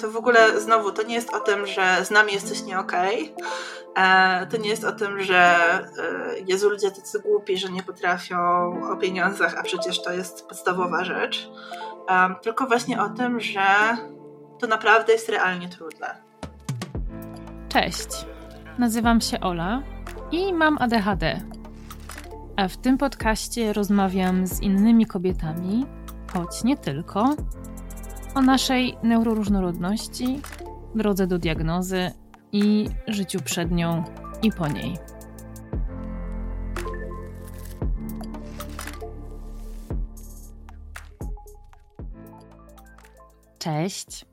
to w ogóle znowu to nie jest o tym, że z nami jesteś nie okej. Okay. To nie jest o tym, że e, Jezu, ludzie tacy głupi, że nie potrafią o pieniądzach, a przecież to jest podstawowa rzecz. Tylko właśnie o tym, że to naprawdę jest realnie trudne. Cześć. Nazywam się Ola i mam ADHD. A w tym podcaście rozmawiam z innymi kobietami, choć nie tylko, o naszej neuroróżnorodności, drodze do diagnozy i życiu przed nią i po niej. Cześć.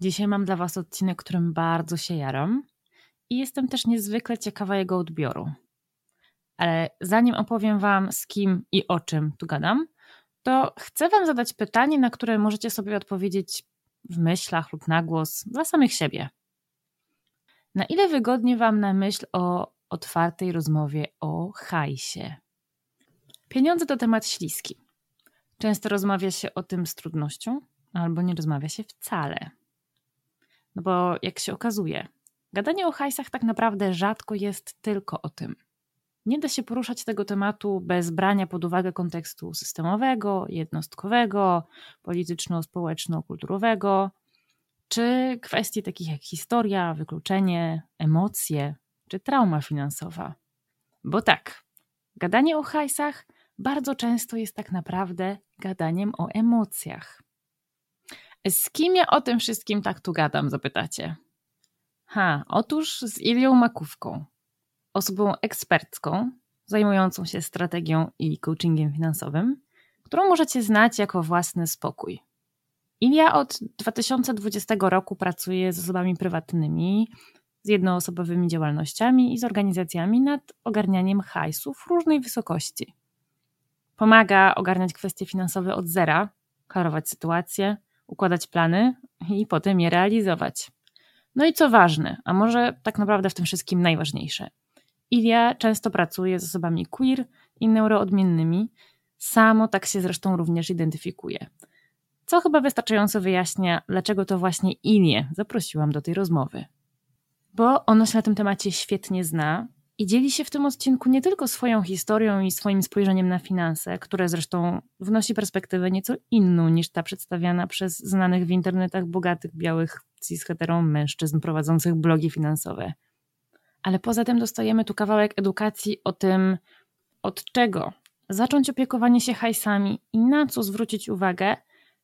Dzisiaj mam dla Was odcinek, którym bardzo się jaram i jestem też niezwykle ciekawa jego odbioru. Ale zanim opowiem Wam, z kim i o czym tu gadam, to chcę Wam zadać pytanie, na które możecie sobie odpowiedzieć w myślach lub na głos dla samych siebie. Na ile wygodnie Wam na myśl o otwartej rozmowie o hajsie? Pieniądze to temat śliski. Często rozmawia się o tym z trudnością, albo nie rozmawia się wcale. No bo jak się okazuje, gadanie o hajsach tak naprawdę rzadko jest tylko o tym. Nie da się poruszać tego tematu bez brania pod uwagę kontekstu systemowego, jednostkowego, polityczno-społeczno-kulturowego, czy kwestii takich jak historia, wykluczenie, emocje czy trauma finansowa. Bo tak, gadanie o hajsach bardzo często jest tak naprawdę gadaniem o emocjach. Z kim ja o tym wszystkim tak tu gadam, zapytacie? Ha, otóż z Ilią Makówką, osobą ekspercką, zajmującą się strategią i coachingiem finansowym, którą możecie znać jako własny spokój. Ilia od 2020 roku pracuje z osobami prywatnymi, z jednoosobowymi działalnościami i z organizacjami nad ogarnianiem hajsów różnej wysokości. Pomaga ogarniać kwestie finansowe od zera, klarować sytuacje, układać plany i potem je realizować. No i co ważne, a może tak naprawdę w tym wszystkim najważniejsze – Ilia często pracuje z osobami queer i neuroodmiennymi, samo tak się zresztą również identyfikuje. Co chyba wystarczająco wyjaśnia, dlaczego to właśnie Ilię zaprosiłam do tej rozmowy. Bo ono się na tym temacie świetnie zna i dzieli się w tym odcinku nie tylko swoją historią i swoim spojrzeniem na finanse, które zresztą wnosi perspektywę nieco inną niż ta przedstawiana przez znanych w internetach bogatych, białych, cis mężczyzn prowadzących blogi finansowe – ale poza tym dostajemy tu kawałek edukacji o tym, od czego zacząć opiekowanie się hajsami i na co zwrócić uwagę,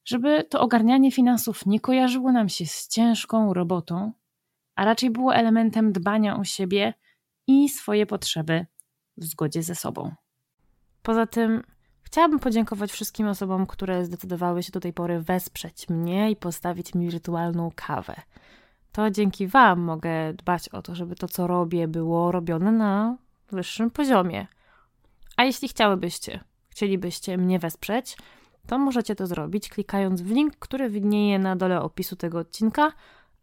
żeby to ogarnianie finansów nie kojarzyło nam się z ciężką robotą, a raczej było elementem dbania o siebie i swoje potrzeby w zgodzie ze sobą. Poza tym chciałabym podziękować wszystkim osobom, które zdecydowały się do tej pory wesprzeć mnie i postawić mi wirtualną kawę to dzięki Wam mogę dbać o to, żeby to, co robię, było robione na wyższym poziomie. A jeśli chciałybyście, chcielibyście mnie wesprzeć, to możecie to zrobić klikając w link, który widnieje na dole opisu tego odcinka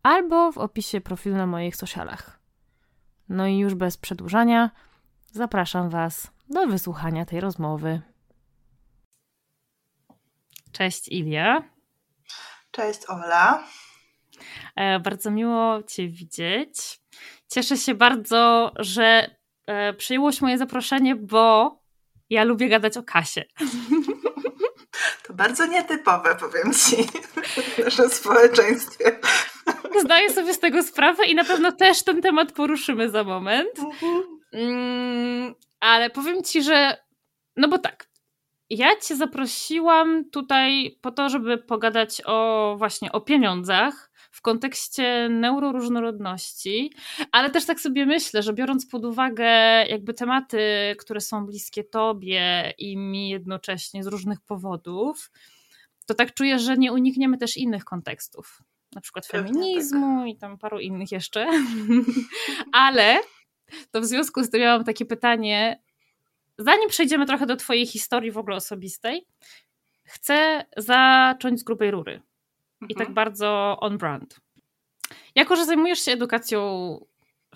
albo w opisie profilu na moich socialach. No i już bez przedłużania, zapraszam Was do wysłuchania tej rozmowy. Cześć Ilia. Cześć Ola. E, bardzo miło Cię widzieć. Cieszę się bardzo, że e, przyjęłoś moje zaproszenie, bo ja lubię gadać o kasie. To bardzo nietypowe, powiem Ci, w naszym społeczeństwie. Zdaję sobie z tego sprawę i na pewno też ten temat poruszymy za moment. Mhm. Mm, ale powiem Ci, że no bo tak, ja Cię zaprosiłam tutaj po to, żeby pogadać o właśnie o pieniądzach, w kontekście neuroróżnorodności, ale też tak sobie myślę, że biorąc pod uwagę jakby tematy, które są bliskie tobie i mi jednocześnie z różnych powodów, to tak czuję, że nie unikniemy też innych kontekstów. Na przykład feminizmu tak. i tam paru innych jeszcze. ale to w związku z tym miałam takie pytanie, zanim przejdziemy trochę do Twojej historii w ogóle osobistej, chcę zacząć z grubej rury i tak mhm. bardzo on brand. Jako, że zajmujesz się edukacją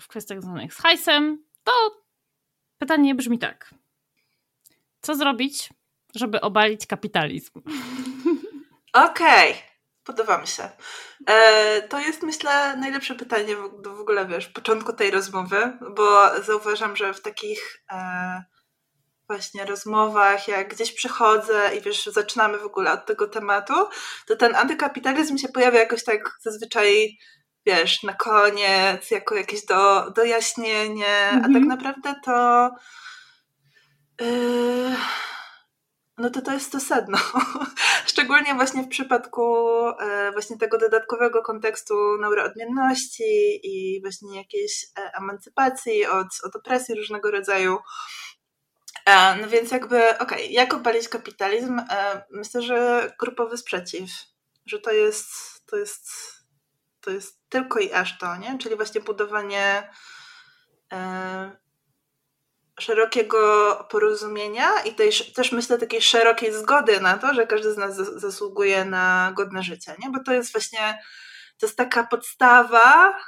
w kwestiach związanych z hajsem, to pytanie brzmi tak. Co zrobić, żeby obalić kapitalizm? Okej. Okay. Podoba mi się. E, to jest, myślę, najlepsze pytanie do w ogóle, wiesz, początku tej rozmowy, bo zauważam, że w takich e, właśnie rozmowach, jak gdzieś przychodzę i wiesz, zaczynamy w ogóle od tego tematu, to ten antykapitalizm się pojawia jakoś tak zazwyczaj, wiesz, na koniec, jako jakieś do, dojaśnienie, mm -hmm. a tak mhm. naprawdę to. Yy no to to jest to sedno. Szczególnie właśnie w przypadku e, właśnie tego dodatkowego kontekstu neuroodmienności i właśnie jakiejś e, emancypacji od, od opresji różnego rodzaju. E, no więc jakby, okej, okay, jak obalić kapitalizm? Myślę, że grupowy sprzeciw, że to jest, to jest, to jest tylko i aż to, nie? Czyli właśnie budowanie szerokiego porozumienia i tej, też myślę takiej szerokiej zgody na to, że każdy z nas zasługuje na godne życie, nie? Bo to jest właśnie, to jest taka podstawa,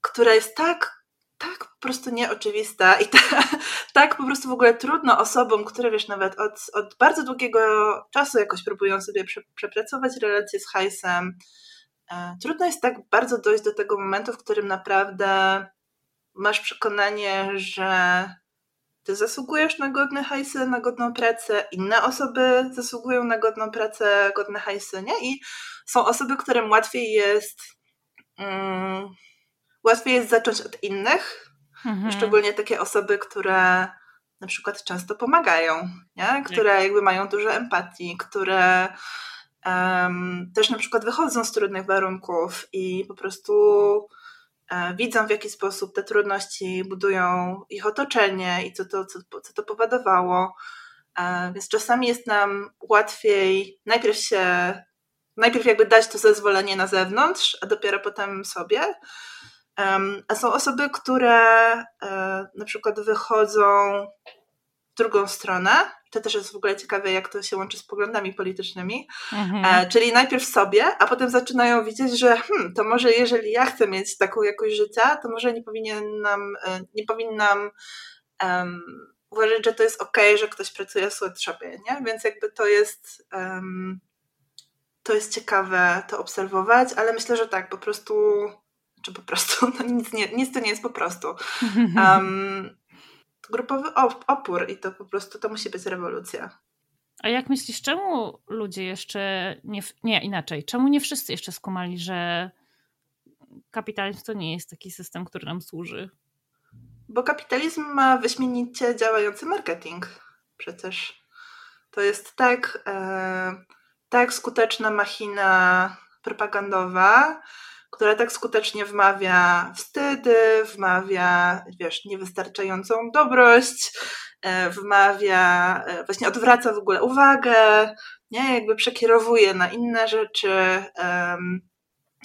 która jest tak, tak po prostu nieoczywista i ta, tak po prostu w ogóle trudno osobom, które wiesz, nawet od, od bardzo długiego czasu jakoś próbują sobie prze, przepracować relacje z hajsem, e, trudno jest tak bardzo dojść do tego momentu, w którym naprawdę masz przekonanie, że ty zasługujesz na godne hajsy, na godną pracę, inne osoby zasługują na godną pracę, godne hajsy, nie? I są osoby, którym łatwiej jest um, łatwiej jest zacząć od innych, mhm. szczególnie takie osoby, które na przykład często pomagają, nie? które jakby mają dużo empatii, które um, też na przykład wychodzą z trudnych warunków i po prostu E, widzą w jaki sposób te trudności budują ich otoczenie i co to, co, co to powodowało. E, więc czasami jest nam łatwiej najpierw się, najpierw jakby dać to zezwolenie na zewnątrz, a dopiero potem sobie. A są osoby, które e, na przykład wychodzą w drugą stronę to też jest w ogóle ciekawe, jak to się łączy z poglądami politycznymi. Mhm. E, czyli najpierw sobie, a potem zaczynają widzieć, że hmm, to może jeżeli ja chcę mieć taką jakość życia, to może nie powinnam, e, nie powinnam um, uważać, że to jest ok, że ktoś pracuje w sweatshopie, nie? Więc jakby to jest um, to jest ciekawe to obserwować, ale myślę, że tak, po prostu czy po prostu, no nic, nie, nic to nie jest po prostu. Um, grupowy opór i to po prostu to musi być rewolucja. A jak myślisz, czemu ludzie jeszcze nie, nie inaczej, czemu nie wszyscy jeszcze skumali, że kapitalizm to nie jest taki system, który nam służy? Bo kapitalizm ma wyśmienicie działający marketing. Przecież to jest tak, e, tak skuteczna machina propagandowa, która tak skutecznie wmawia wstydy, wmawia, wiesz, niewystarczającą dobrość, e, wmawia, e, właśnie odwraca w ogóle uwagę, nie, jakby przekierowuje na inne rzeczy, um,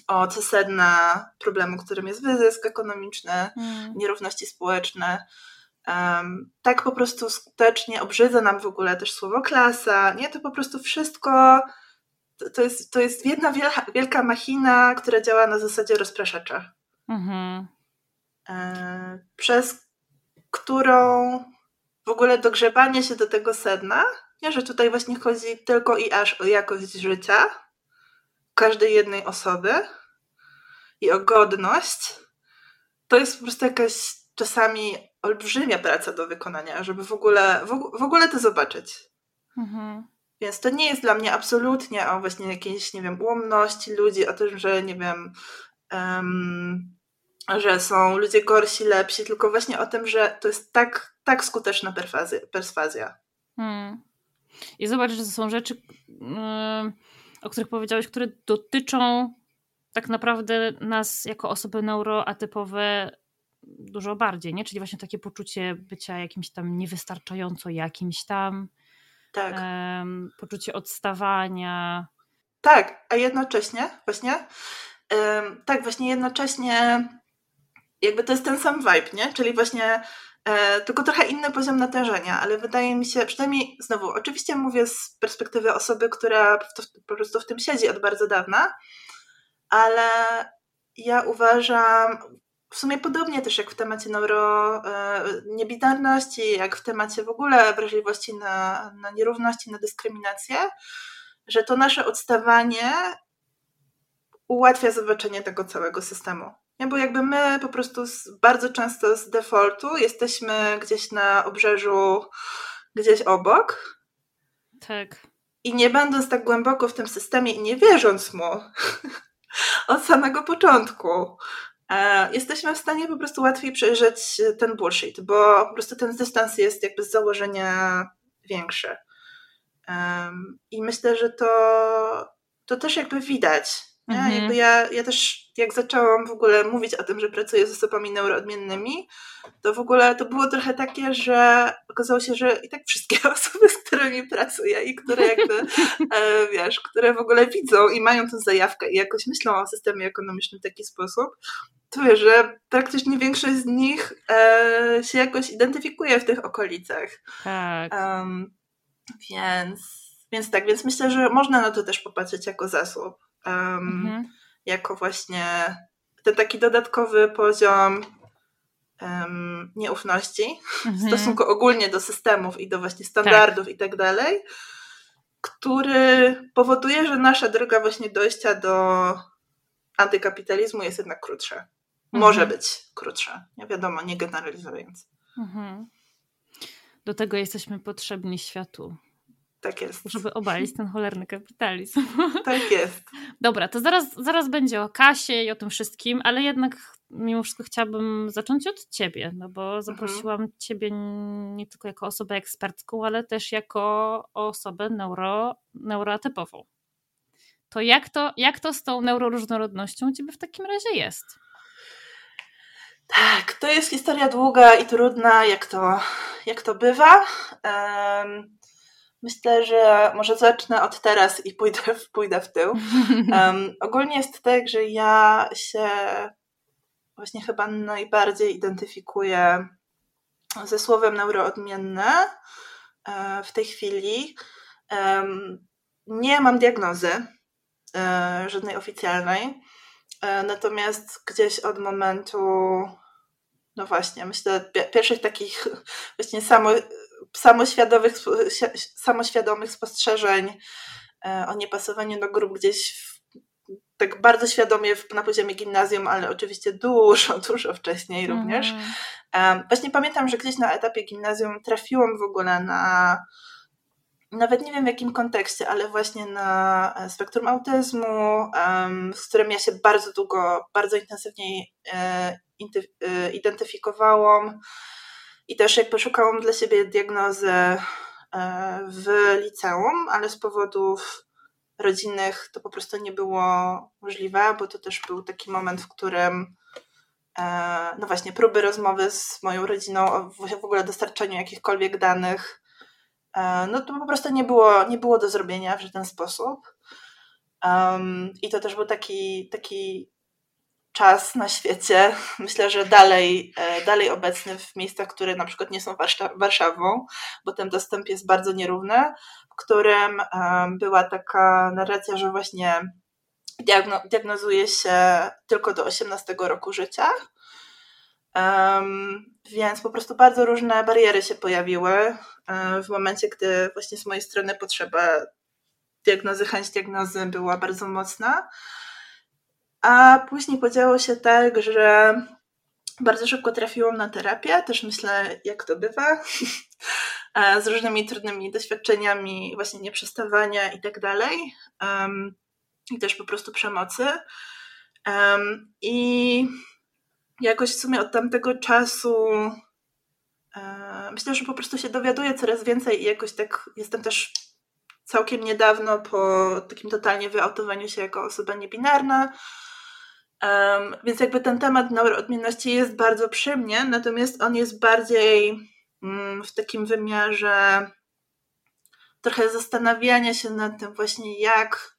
od sedna problemu, którym jest wyzysk ekonomiczny, mm. nierówności społeczne. Um, tak po prostu skutecznie obrzydza nam w ogóle też słowo klasa, nie? To po prostu wszystko to, jest, to jest jedna wielka, wielka machina, która działa na zasadzie rozpraszacza. Mhm. E, przez którą w ogóle dogrzebanie się do tego sedna, nie, że tutaj właśnie chodzi tylko i aż o jakość życia każdej jednej osoby i o godność, to jest po prostu jakaś czasami olbrzymia praca do wykonania, żeby w ogóle, w, w ogóle to zobaczyć. Mhm. Więc to nie jest dla mnie absolutnie o właśnie jakiejś, nie wiem, ułomności ludzi, o tym, że nie wiem, um, że są ludzie gorsi, lepsi, tylko właśnie o tym, że to jest tak, tak skuteczna perswazja. Hmm. I zobacz, że to są rzeczy, o których powiedziałeś, które dotyczą tak naprawdę nas jako osoby neuroatypowe dużo bardziej, nie? Czyli właśnie takie poczucie bycia jakimś tam niewystarczająco jakimś tam, tak. Um, poczucie odstawania. Tak, a jednocześnie właśnie, um, tak, właśnie jednocześnie jakby to jest ten sam vibe, nie? Czyli właśnie e, tylko trochę inny poziom natężenia, ale wydaje mi się, przynajmniej znowu, oczywiście mówię z perspektywy osoby, która po prostu w tym siedzi od bardzo dawna, ale ja uważam, w sumie podobnie też jak w temacie neuro, e, niebinarności, jak w temacie w ogóle wrażliwości na, na nierówności, na dyskryminację, że to nasze odstawanie ułatwia zobaczenie tego całego systemu. Nie? Bo jakby my po prostu z, bardzo często z defaultu jesteśmy gdzieś na obrzeżu, gdzieś obok. Tak. I nie będąc tak głęboko w tym systemie i nie wierząc mu od samego początku, jesteśmy w stanie po prostu łatwiej przejrzeć ten bullshit, bo po prostu ten dystans jest jakby z założenia większy. I myślę, że to, to też jakby widać Mhm. Jakby ja, ja też, jak zaczęłam w ogóle mówić o tym, że pracuję z osobami neuroodmiennymi, to w ogóle to było trochę takie, że okazało się, że i tak wszystkie osoby, z którymi pracuję i które jakby, e, wiesz, które w ogóle widzą i mają tę zajawkę i jakoś myślą o systemie ekonomicznym w taki sposób, to wiesz, że praktycznie większość z nich e, się jakoś identyfikuje w tych okolicach. Tak. Um, więc, więc tak, więc myślę, że można na to też popatrzeć jako zasób um, mhm. jako właśnie ten taki dodatkowy poziom um, nieufności mhm. w stosunku ogólnie do systemów i do właśnie standardów tak. i tak dalej, który powoduje, że nasza droga właśnie dojścia do antykapitalizmu jest jednak krótsza. Mhm. Może być krótsza. Nie wiadomo, nie generalizując. Mhm. Do tego jesteśmy potrzebni światu. Tak jest. Żeby obalić ten cholerny kapitalizm. Tak jest. Dobra, to zaraz, zaraz będzie o kasie i o tym wszystkim, ale jednak mimo wszystko chciałabym zacząć od ciebie, no bo zaprosiłam mhm. ciebie nie tylko jako osobę ekspercką, ale też jako osobę neuro, neurotypową. To jak, to jak to z tą neuroróżnorodnością u ciebie w takim razie jest? Tak, to jest historia długa i trudna, jak to, jak to bywa. Um, Myślę, że może zacznę od teraz i pójdę, pójdę w tył. Um, ogólnie jest tak, że ja się właśnie chyba najbardziej identyfikuję ze słowem neuroodmienne e, w tej chwili. Nie mam diagnozy e, żadnej oficjalnej, e, natomiast gdzieś od momentu, no właśnie, myślę, pierwszych takich właśnie samo samoświadomych, samoświadomych spostrzeżeń e, o niepasowaniu do grup gdzieś w, tak bardzo świadomie na poziomie gimnazjum, ale oczywiście dużo, dużo wcześniej również. Mm. Właśnie pamiętam, że gdzieś na etapie gimnazjum trafiłam w ogóle na nawet nie wiem w jakim kontekście, ale właśnie na e, spektrum autyzmu, z którym ja się bardzo długo, bardzo intensywnie identyfikowałam. I też jakby szukałam dla siebie diagnozy e, w liceum, ale z powodów rodzinnych to po prostu nie było możliwe, bo to też był taki moment, w którym e, no właśnie próby rozmowy z moją rodziną o w ogóle dostarczaniu jakichkolwiek danych e, no to po prostu nie było, nie było do zrobienia w żaden sposób. Um, I to też był taki, taki czas na świecie, myślę, że dalej, e, dalej obecny w miejscach, które na przykład nie są Warszawą, bo ten dostęp jest bardzo nierówny, w którym była taka narracja, że właśnie diagnozuje się tylko do 18 roku życia. Um, więc po prostu bardzo różne bariery się pojawiły e, w momencie, gdy właśnie z mojej strony potrzeba diagnozy, chęć diagnozy była bardzo mocna. A później podziało się tak, że bardzo szybko trafiłam na terapię, też myślę, jak to bywa, z różnymi trudnymi doświadczeniami, właśnie nieprzestawania i tak dalej. I też po prostu przemocy. I jakoś w sumie od tamtego czasu e, myślę, że po prostu się dowiaduję coraz więcej i jakoś tak jestem też całkiem niedawno po takim totalnie wyautowaniu się jako osoba niebinarna, Um, więc jakby ten temat neuroodmienności jest bardzo przy mnie, natomiast on jest bardziej mm, w takim wymiarze trochę zastanawiania się nad tym właśnie, jak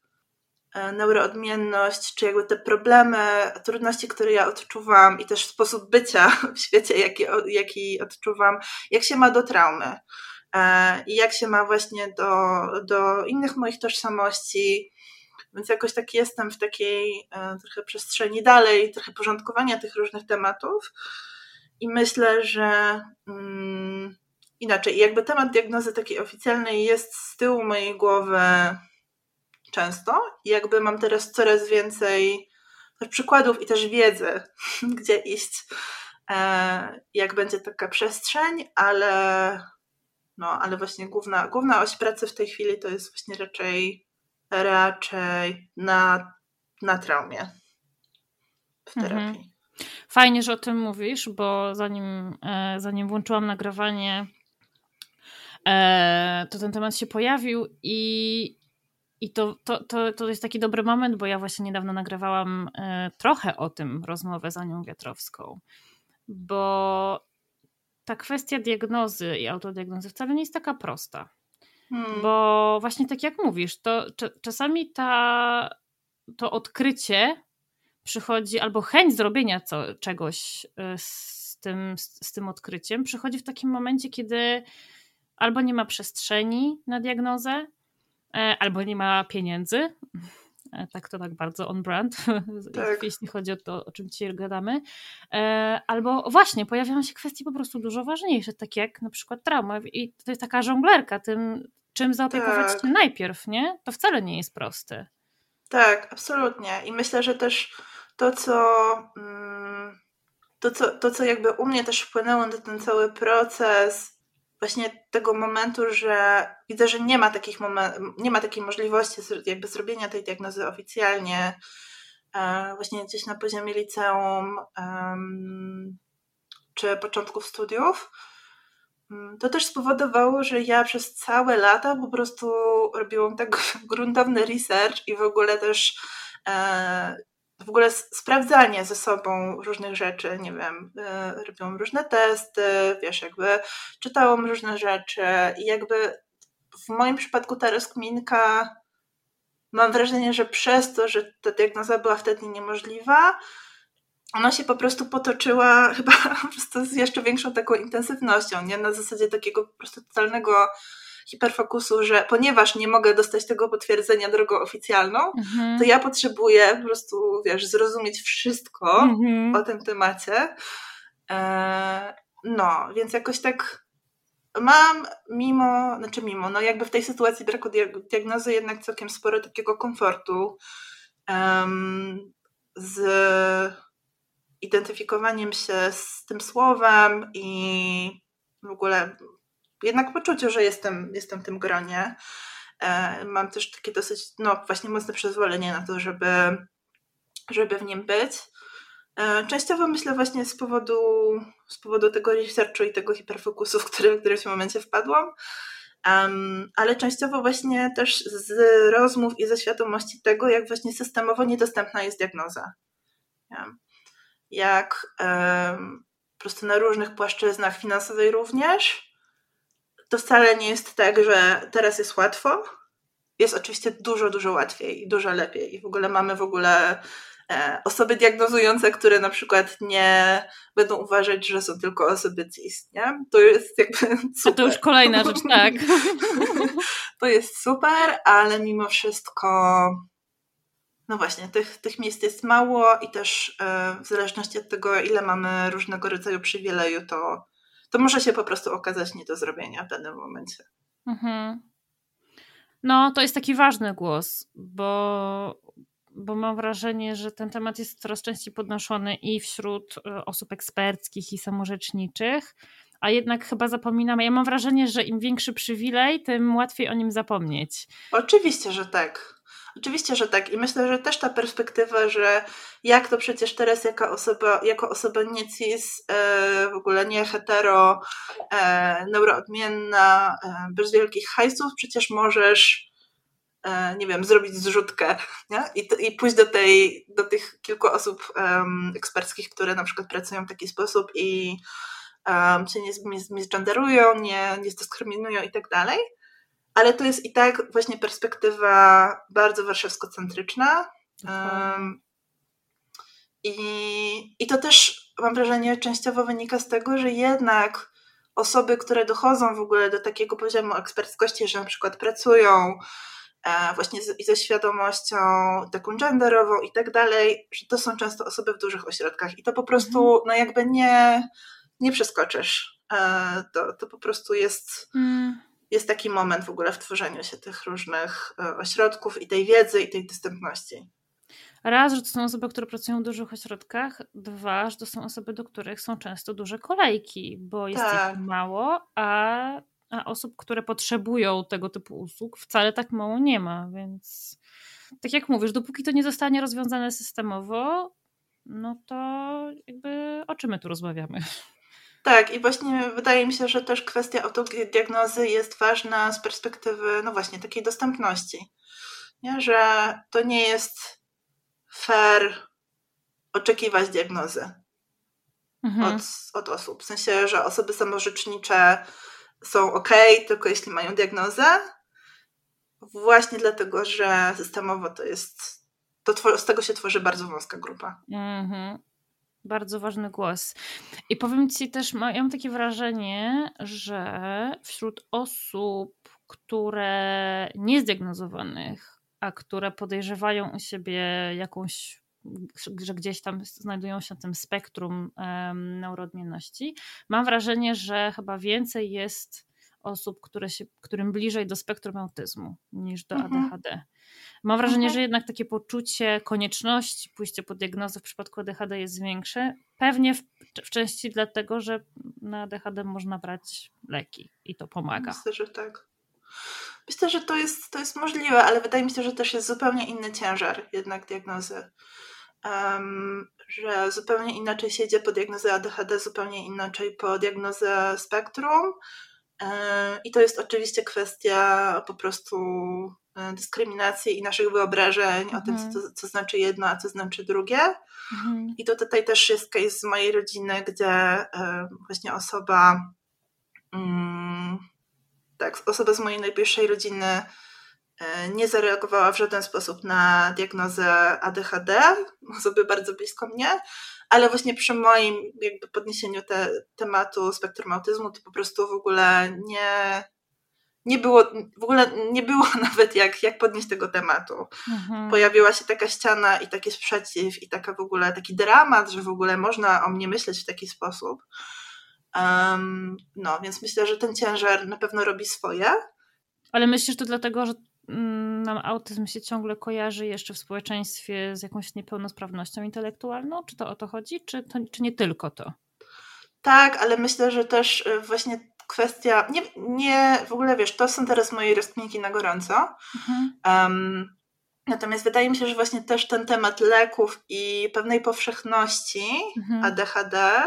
e, neuroodmienność, czy jakby te problemy, trudności, które ja odczuwam i też sposób bycia w świecie, jaki, jaki odczuwam, jak się ma do traumy e, i jak się ma właśnie do, do innych moich tożsamości, więc jakoś tak jestem w takiej e, trochę przestrzeni dalej, trochę porządkowania tych różnych tematów. I myślę, że mm, inaczej, jakby temat diagnozy takiej oficjalnej jest z tyłu mojej głowy często i jakby mam teraz coraz więcej przykładów i też wiedzy, gdzie iść, e, jak będzie taka przestrzeń, ale no, ale właśnie główna, główna oś pracy w tej chwili to jest właśnie raczej raczej na, na traumie w mhm. terapii. Mhm. Fajnie, że o tym mówisz, bo zanim, e, zanim włączyłam nagrywanie, e, to ten temat się pojawił i, i to, to, to, to jest taki dobry moment, bo ja właśnie niedawno nagrywałam e, trochę o tym rozmowę z Anią Wiatrowską, bo ta kwestia diagnozy i autodiagnozy wcale nie jest taka prosta. Hmm. Bo właśnie tak jak mówisz, to czasami ta, to odkrycie przychodzi, albo chęć zrobienia co, czegoś y, z tym, z, z tym odkryciem, przychodzi w takim momencie, kiedy albo nie ma przestrzeni na diagnozę, e, albo nie ma pieniędzy. E, tak to tak bardzo on brand, tak. jeśli chodzi o to, o czym dzisiaj gadamy. E, albo właśnie pojawiają się kwestie po prostu dużo ważniejsze, takie jak na przykład trauma. I to jest taka żonglerka tym, czym zaopiekować tak. się najpierw, nie? To wcale nie jest proste. Tak, absolutnie. I myślę, że też to, co. Mm, to co, to, co jakby u mnie też wpłynęło na ten cały proces, właśnie tego momentu, że widzę, że nie ma takich moment, nie ma takiej możliwości jakby zrobienia tej diagnozy oficjalnie, e, właśnie gdzieś na poziomie liceum czy początków studiów, to też spowodowało, że ja przez całe lata po prostu robiłam tak gruntowny research i w ogóle też e, w ogóle sprawdzanie ze sobą różnych rzeczy, nie wiem, y, robiłam różne testy, wiesz, jakby czytałam różne rzeczy i jakby w moim przypadku ta rozkminka mam wrażenie, że przez to, że ta diagnoza była wtedy niemożliwa, ona się po prostu potoczyła chyba po prostu z jeszcze większą taką intensywnością, nie? Na zasadzie takiego po prostu totalnego hiperfokusu, że ponieważ nie mogę dostać tego potwierdzenia drogą oficjalną, mhm. to ja potrzebuję po prostu, wiesz, zrozumieć wszystko mhm. o tym temacie. E, no, więc jakoś tak mam mimo, znaczy mimo, no jakby w tej sytuacji braku diagnozy jednak całkiem sporo takiego komfortu um, z identyfikowaniem się z tym słowem i w ogóle jednak poczucie, że jestem, jestem w tym gronie. E, mam też takie dosyć, no właśnie mocne przyzwolenie na to, żeby, żeby w nim być. E, częściowo myślę właśnie z powodu, z powodu tego researchu i tego hiperfokusu, w który, w który w tym momencie wpadłam, um, ale częściowo właśnie też z rozmów i ze świadomości tego, jak właśnie systemowo niedostępna jest diagnoza. Jak po prostu na różnych płaszczyznach finansowej również, to wcale nie jest tak, że teraz jest łatwo. Jest oczywiście dużo, dużo łatwiej i dużo lepiej. I w ogóle mamy w ogóle e, osoby diagnozujące, które na przykład nie będą uważać, że są tylko osoby cis, nie? To jest jakby super. A to już kolejna rzecz, tak. to jest super, ale mimo wszystko no właśnie, tych, tych miejsc jest mało i też e, w zależności od tego, ile mamy różnego rodzaju przywileju, to to może się po prostu okazać nie do zrobienia w danym momencie. Mhm. No, to jest taki ważny głos, bo, bo mam wrażenie, że ten temat jest coraz częściej podnoszony i wśród e, osób eksperckich i samorzeczniczych, a jednak chyba zapominamy. Ja mam wrażenie, że im większy przywilej, tym łatwiej o nim zapomnieć. Oczywiście, że tak. Oczywiście, że tak. I myślę, że też ta perspektywa, że jak to przecież teraz jako osoba, jako osoba nie cis, e, w ogóle nie hetero, e, neuroodmienna, e, bez wielkich hajsów, przecież możesz nie wiem, zrobić zrzutkę nie? I, I pójść do, tej, do tych kilku osób um, eksperckich, które na przykład pracują w taki sposób i um, się nie zgenderują, nie, nie dyskryminują i tak dalej ale to jest i tak właśnie perspektywa bardzo warszawsko-centryczna. Um, i, I to też mam wrażenie częściowo wynika z tego, że jednak osoby, które dochodzą w ogóle do takiego poziomu eksperckości, że na przykład pracują e, właśnie z, ze świadomością taką genderową i tak dalej, że to są często osoby w dużych ośrodkach i to po prostu mhm. no jakby nie, nie przeskoczysz. E, to, to po prostu jest... Mm jest taki moment w ogóle w tworzeniu się tych różnych e, ośrodków i tej wiedzy i tej dostępności. Raz, że to są osoby, które pracują w dużych ośrodkach. Dwa, że to są osoby, do których są często duże kolejki, bo jest tak. ich mało, a, a osób, które potrzebują tego typu usług, wcale tak mało nie ma. Więc tak jak mówisz, dopóki to nie zostanie rozwiązane systemowo, no to jakby o czym my tu rozmawiamy? Tak, i właśnie wydaje mi się, że też kwestia autodiagnozy jest ważna z perspektywy, no właśnie, takiej dostępności. Nie? Że to nie jest fair oczekiwać diagnozy mhm. od, od osób. W sensie, że osoby samorzecznicze są ok, tylko jeśli mają diagnozę. Właśnie dlatego, że systemowo to jest. To z tego się tworzy bardzo wąska grupa. Mhm. Bardzo ważny głos. I powiem Ci też, ja mam takie wrażenie, że wśród osób, które niezdiagnozowanych, a które podejrzewają u siebie jakąś, że gdzieś tam znajdują się na tym spektrum um, neuroodmienności, mam wrażenie, że chyba więcej jest osób, które się, którym bliżej do spektrum autyzmu niż do mhm. ADHD. Mam wrażenie, mhm. że jednak takie poczucie konieczności pójścia po diagnozę w przypadku ADHD jest większe. Pewnie w, w części dlatego, że na ADHD można brać leki i to pomaga. Myślę, że tak. Myślę, że to jest, to jest możliwe, ale wydaje mi się, że też jest zupełnie inny ciężar jednak diagnozy. Um, że zupełnie inaczej się idzie po diagnozę ADHD, zupełnie inaczej po diagnozę spektrum. E, I to jest oczywiście kwestia po prostu dyskryminacji i naszych wyobrażeń mhm. o tym, co, mhm. co znaczy jedno, a co znaczy drugie. Mhm. I to tutaj też jest case z mojej rodziny, gdzie e, właśnie osoba, mm, tak, osoba z mojej najbliższej rodziny nie zareagowała w żaden sposób na diagnozę ADHD, osoby bardzo blisko mnie, ale właśnie przy moim jakby podniesieniu te, tematu spektrum autyzmu to po prostu w ogóle nie, nie było, w ogóle nie było nawet jak, jak podnieść tego tematu. Mhm. Pojawiła się taka ściana i taki sprzeciw i taka w ogóle taki dramat, że w ogóle można o mnie myśleć w taki sposób. Um, no, więc myślę, że ten ciężar na pewno robi swoje. Ale myślisz to dlatego, że Mm, nam autyzm się ciągle kojarzy jeszcze w społeczeństwie z jakąś niepełnosprawnością intelektualną? Czy to o to chodzi, czy, to, czy nie tylko to? Tak, ale myślę, że też y, właśnie kwestia, nie, nie w ogóle wiesz, to są teraz moje rozkminki na gorąco. Mhm. Um, natomiast wydaje mi się, że właśnie też ten temat leków i pewnej powszechności mhm. ADHD,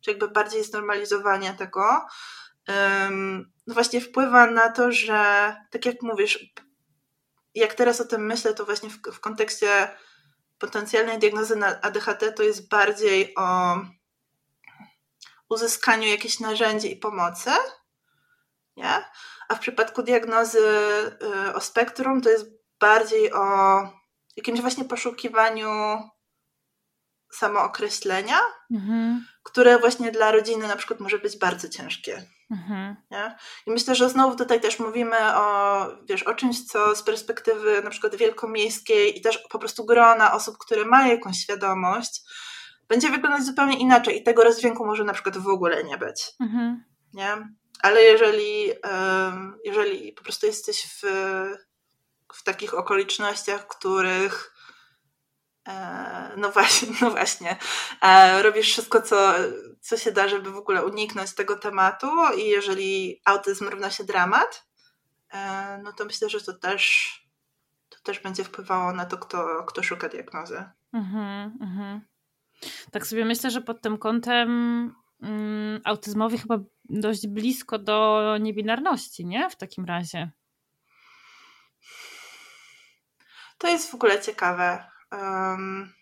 czy jakby bardziej znormalizowania tego, um, właśnie wpływa na to, że tak jak mówisz, jak teraz o tym myślę, to właśnie w, w kontekście potencjalnej diagnozy na ADHD to jest bardziej o uzyskaniu jakichś narzędzi i pomocy, nie? A w przypadku diagnozy y, o spektrum to jest bardziej o jakimś właśnie poszukiwaniu samookreślenia, mhm. które właśnie dla rodziny na przykład może być bardzo ciężkie. Mhm. Nie? I myślę, że znowu tutaj też mówimy o, wiesz, o czymś, co z perspektywy na przykład wielkomiejskiej i też po prostu grona osób, które mają jakąś świadomość, będzie wyglądać zupełnie inaczej i tego rozdźwięku może na przykład w ogóle nie być. Mhm. Nie? Ale jeżeli, jeżeli po prostu jesteś w, w takich okolicznościach, których E, no właśnie, no właśnie. E, robisz wszystko, co, co się da, żeby w ogóle uniknąć tego tematu i jeżeli autyzm równa się dramat, e, no to myślę, że to też, to też będzie wpływało na to, kto, kto szuka diagnozy. Mhm, mhm. Tak sobie myślę, że pod tym kątem mm, autyzmowi chyba dość blisko do niebinarności, nie? W takim razie. To jest w ogóle ciekawe. Um,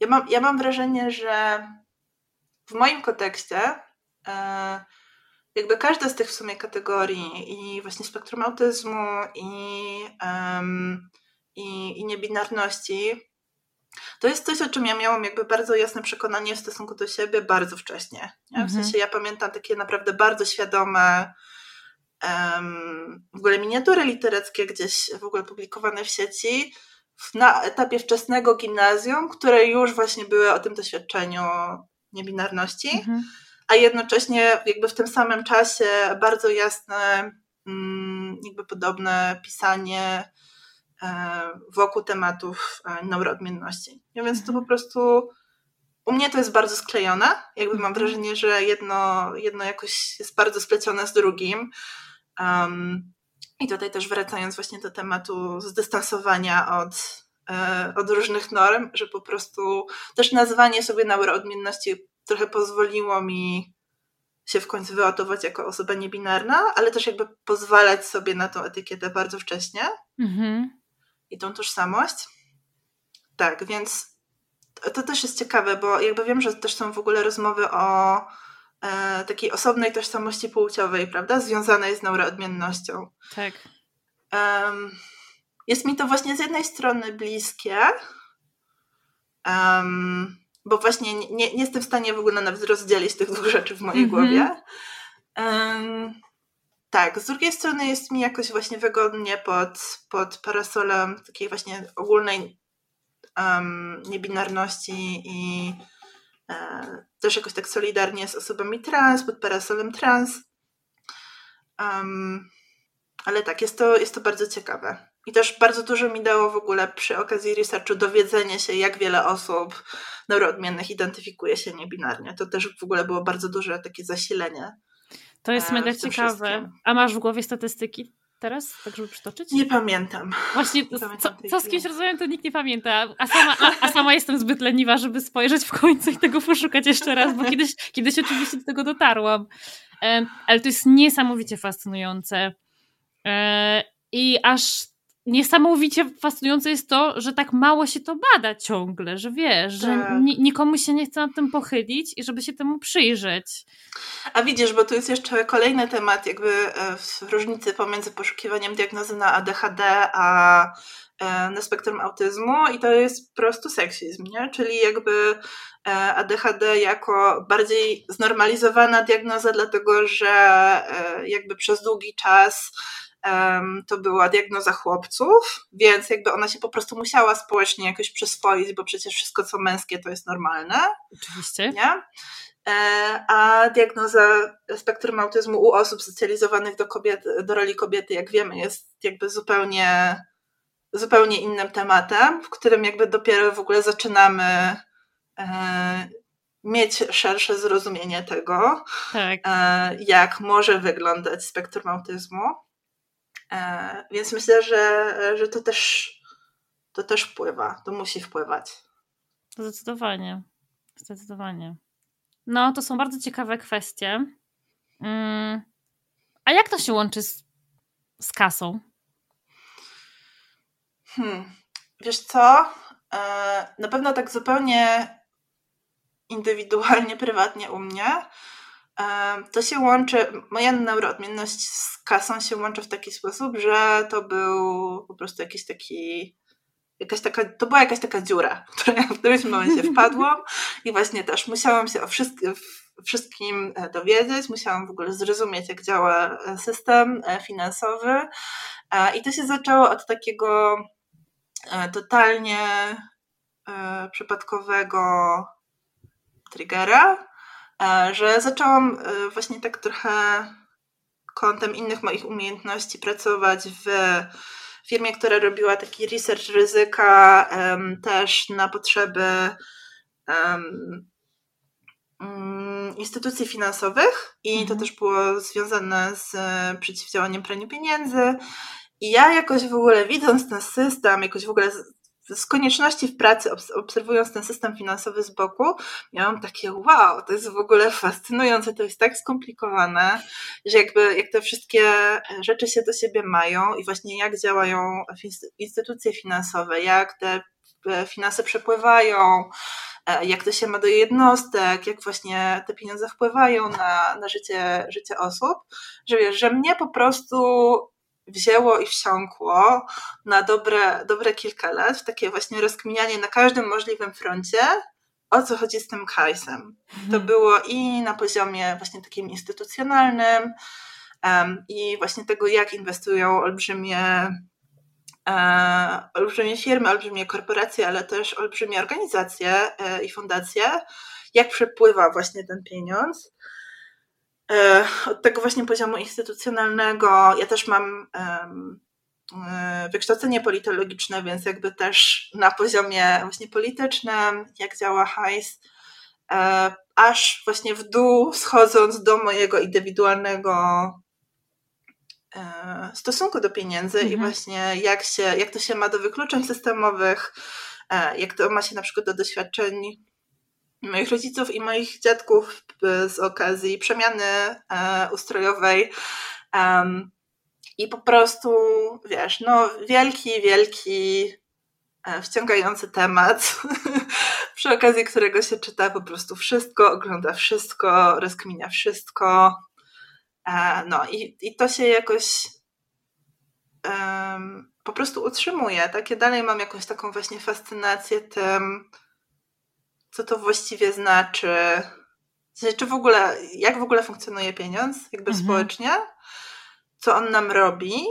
ja, mam, ja mam wrażenie, że w moim kontekście e, jakby każda z tych w sumie kategorii i właśnie spektrum autyzmu i, um, i, i niebinarności to jest coś, o czym ja miałam jakby bardzo jasne przekonanie w stosunku do siebie bardzo wcześnie. W mhm. sensie ja pamiętam takie naprawdę bardzo świadome um, w ogóle miniatury literackie gdzieś w ogóle publikowane w sieci, na etapie wczesnego gimnazjum, które już właśnie były o tym doświadczeniu niebinarności, mhm. a jednocześnie jakby w tym samym czasie bardzo jasne mm, jakby podobne pisanie wokół tematów e, neuroodmienności. Ja więc to po mhm. prostu u mnie to jest bardzo sklejone. Jakby mam mhm. wrażenie, że jedno, jedno jakoś jest bardzo splecione z drugim. Um, I tutaj też wracając właśnie do tematu zdystansowania od, e, od różnych norm, że po prostu też nazwanie sobie neuroodmienności trochę pozwoliło mi się w końcu wyotować jako osoba niebinarna, ale też jakby pozwalać sobie na tą etykietę bardzo wcześnie mhm. I tą tożsamość. Tak, więc to też jest ciekawe, bo jakby wiem, że też są w ogóle rozmowy o e, takiej osobnej tożsamości płciowej, prawda, związanej z neuroodmiennością. Tak. Um, jest mi to właśnie z jednej strony bliskie, um, bo właśnie nie, nie, jestem w stanie w ogóle nawet rozdzielić tych dwóch rzeczy w mojej mm-hmm. głowie. Um, tak, z drugiej strony jest mi jakoś właśnie wygodnie pod, pod parasolem takiej właśnie ogólnej um, niebinarności i e, też jakoś tak solidarnie z osobami trans, pod parasolem trans. Um, ale tak, jest to, jest to bardzo ciekawe. I też bardzo dużo mi dało w ogóle przy okazji researchu dowiedzenie się, jak wiele osób neuroodmiennych identyfikuje się niebinarnie. To też w ogóle było bardzo duże takie zasilenie. To jest mega ciekawe. Wszystkim. A masz w głowie statystyki teraz, tak żeby przytoczyć? Nie pamiętam. Właśnie, nie pamiętam co, co z kimś rozmawiam, to nikt nie pamięta. A sama, a, a, sama jestem zbyt leniwa, żeby spojrzeć w końcu i tego poszukać jeszcze raz, bo kiedyś, kiedyś oczywiście do tego dotarłam. E, ale to jest niesamowicie fascynujące. E, I aż niesamowicie fascynujące jest to, że tak mało się to bada ciągle, że wiesz, tak. że nikomu się nie chce nad tym pochylić i żeby się temu przyjrzeć. A widzisz, bo tu jest jeszcze kolejny temat, jakby e, różnicy pomiędzy poszukiwaniem diagnozy na ADHD a na spektrum autyzmu i to jest po prostu seksizm, nie? Czyli jakby e, ADHD jako bardziej znormalizowana diagnoza, dlatego że jakby przez długi czas to była diagnoza chłopców, więc jakby ona się po prostu musiała społecznie jakoś przyswoić, bo przecież wszystko co męskie to jest normalne. Oczywiście. Nie? E, a diagnoza spektrum autyzmu u osób socjalizowanych do, kobiet, do roli kobiety, jak wiemy, jest jakby zupełnie, zupełnie innym tematem, w którym jakby dopiero w ogóle zaczynamy e, mieć szersze zrozumienie tego, tak. E, jak może wyglądać spektrum autyzmu. E, więc myślę, że, że to też to też wpływa, to musi wpływać. Zdecydowanie. Zdecydowanie. No, to są bardzo ciekawe kwestie. Mm. A jak to się łączy z, z kasą? Hmm. Wiesz co? E, na pewno tak zupełnie indywidualnie, prywatnie u mnie to się łączy, moja neuroodmienność z kasą się łączy w taki sposób, że to był po prostu jakiś taki jakaś taka, to była jakaś taka dziura, w której w którymś momencie wpadłam i właśnie też musiałam się o wszystkim, wszystkim e, dowiedzieć, musiałam w ogóle zrozumieć, jak działa e, system e, finansowy i to się zaczęło od takiego totalnie przypadkowego triggera, E, że zaczęłam e, właśnie tak trochę kątem innych moich umiejętności pracować w firmie, która robiła taki research ryzyka też na potrzeby mm, instytucji finansowych i to mhm. też było związane z przeciwdziałaniem praniu pieniędzy. I ja jakoś w ogóle widząc ten system, jakoś w ogóle z konieczności w pracy, obserwując ten system finansowy z boku, miałam takie wow, to jest w ogóle fascynujące, to jest tak skomplikowane, że jakby jak te wszystkie rzeczy się do siebie mają i właśnie jak działają instytucje finansowe, jak te e, finanse przepływają, e, jak to się ma do jednostek, jak właśnie te pieniądze wpływają na, na życie, życie osób, że wiesz, że mnie po prostu wzięło i wsiąkło na dobre, dobre kilka lat w takie właśnie rozkminianie na każdym możliwym froncie, o co chodzi z tym hajsem. Mhm. To było i na poziomie właśnie takim instytucjonalnym um, i właśnie tego, jak inwestują olbrzymie e, olbrzymie firmy, olbrzymie korporacje, ale też olbrzymie organizacje e, i fundacje, jak przepływa właśnie ten pieniądz. Od tego właśnie poziomu instytucjonalnego. Ja też mam wykształcenie politologiczne, więc jakby też na poziomie właśnie politycznym, jak działa hajs, aż właśnie w dół schodząc do mojego indywidualnego E, stosunku do pieniędzy mhm. i właśnie jak, się, jak to się ma do wykluczeń systemowych, e, jak to ma się na przykład do doświadczeń moich rodziców i moich dziadków z okazji przemiany e, ustrojowej. I po prostu, wiesz, no wielki, wielki, wciągający temat, przy okazji którego się czyta po prostu wszystko, ogląda wszystko, rozkminia wszystko, E, no i, i to się jakoś um, po prostu utrzymuje. Tak? Ja dalej mam jakąś taką właśnie fascynację tym, co to właściwie znaczy. Czy w ogóle, jak w ogóle funkcjonuje pieniądz, jakby mhm. społecznie, co on nam robi,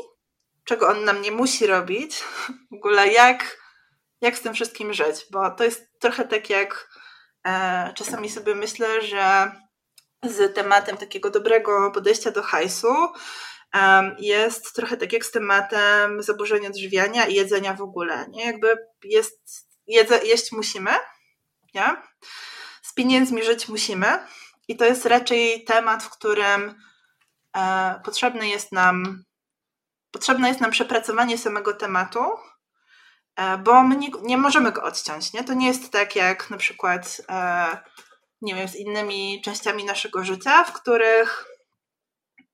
czego on nam nie musi robić, w ogóle jak, jak z tym wszystkim żyć, bo to jest trochę tak jak e, czasami sobie myślę, że z tematem takiego dobrego podejścia do hajsu jest trochę tak jak z tematem zaburzenia odżywiania i jedzenia w ogóle. Nie? Jakby jest, jedze, jeść musimy, nie? z pieniędzmi żyć musimy i to jest raczej temat, w którym e, potrzebne jest nam potrzebne jest nam przepracowanie samego tematu, e, bo my nie, nie możemy go odciąć. Nie? To nie jest tak jak na przykład e, nie wiem, z innymi częściami naszego życia, w których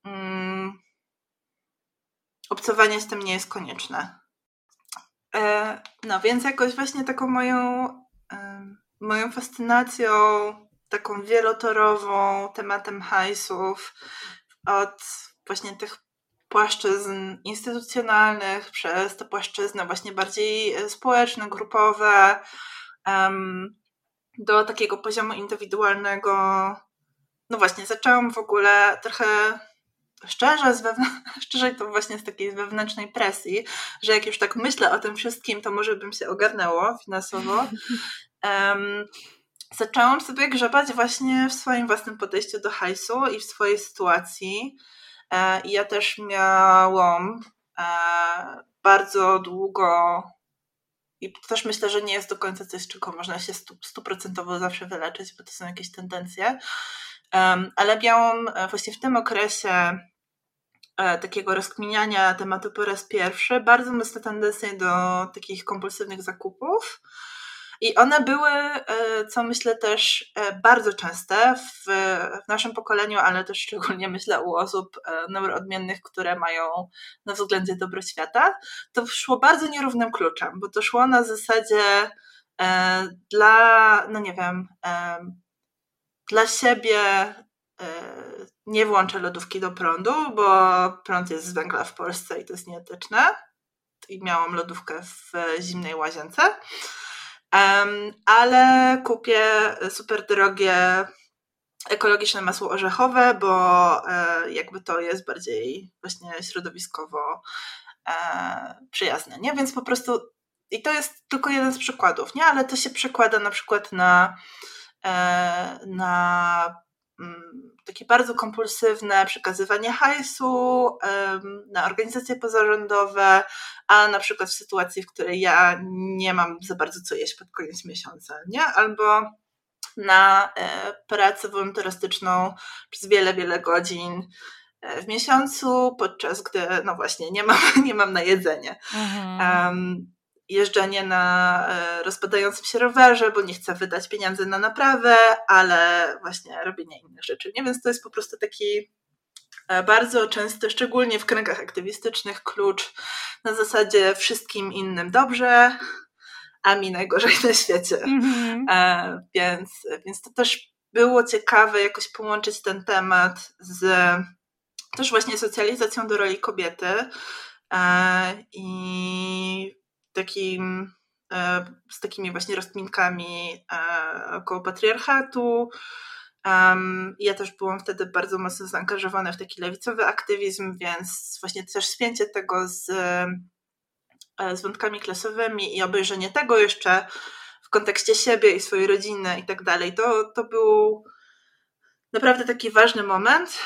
mm, obcowanie z tym nie jest konieczne. E, no więc jakoś właśnie taką moją, moją fascynacją, taką wielotorową tematem hajsów od właśnie tych płaszczyzn instytucjonalnych przez te płaszczyzny właśnie bardziej społeczne, grupowe, do takiego poziomu indywidualnego. No właśnie, zaczęłam w ogóle trochę szczerze, z szczerze to właśnie z takiej wewnętrznej presji, że jak już tak myślę o tym wszystkim, to może bym się ogarnęło finansowo. Um, zaczęłam sobie grzebać właśnie w swoim własnym podejściu do hajsu i w swojej sytuacji. E, ja też miałam e, bardzo długo i też myślę, że nie jest do końca coś, czego można się stuprocentowo zawsze wyleczyć, bo to są jakieś tendencje. Um, ale miałam e, właśnie w tym okresie e, takiego rozkminiania tematu po raz pierwszy bardzo mocne tendencje do takich kompulsywnych zakupów. I one były, e, co myślę też e, bardzo częste w, w naszym pokoleniu, ale też szczególnie myślę u osób e, neuroodmiennych, które mają na względzie dobro świata, to szło bardzo nierównym kluczem, bo to szło na zasadzie dla, no nie wiem, dla siebie nie włączę lodówki do prądu, bo prąd jest z węgla w Polsce i to jest nieetyczne. I miałam lodówkę w zimnej łazience. Ale kupię super drogie ekologiczne masło orzechowe, bo e, jakby to jest bardziej właśnie środowiskowo e, przyjazne, nie? Więc po prostu i to jest tylko jeden z przykładów, nie? Ale to się przekłada na przykład na, e, na takie bardzo kompulsywne przekazywanie hajsu na organizacje pozarządowe, a na przykład w sytuacji, w której ja nie mam za bardzo co jeść pod koniec miesiąca, nie? Albo na e, pracę wolontarystyczną przez wiele, wiele godzin e, w miesiącu, podczas gdy, no właśnie, nie mam, nie mam na jedzenie. Mhm. Um, jeżdżenie na e, rozpadającym się rowerze, bo nie chcę wydać pieniędzy na naprawę, ale właśnie robienie innych rzeczy. Nie? Więc to jest po prostu taki e, bardzo często, szczególnie w kręgach aktywistycznych, klucz na zasadzie wszystkim innym dobrze, a mi najgorzej na świecie. Mm-hmm. Więc, więc to też było ciekawe jakoś połączyć ten temat z też właśnie socjalizacją do roli kobiety i takim, e, z takimi właśnie rozkminkami e, około patriarchatu. Ja też byłam wtedy bardzo mocno zaangażowana w taki lewicowy aktywizm, więc właśnie też spięcie tego z, e, z wątkami klasowymi i obejrzenie tego jeszcze w kontekście siebie i swojej rodziny i tak dalej, to, to był naprawdę taki ważny moment,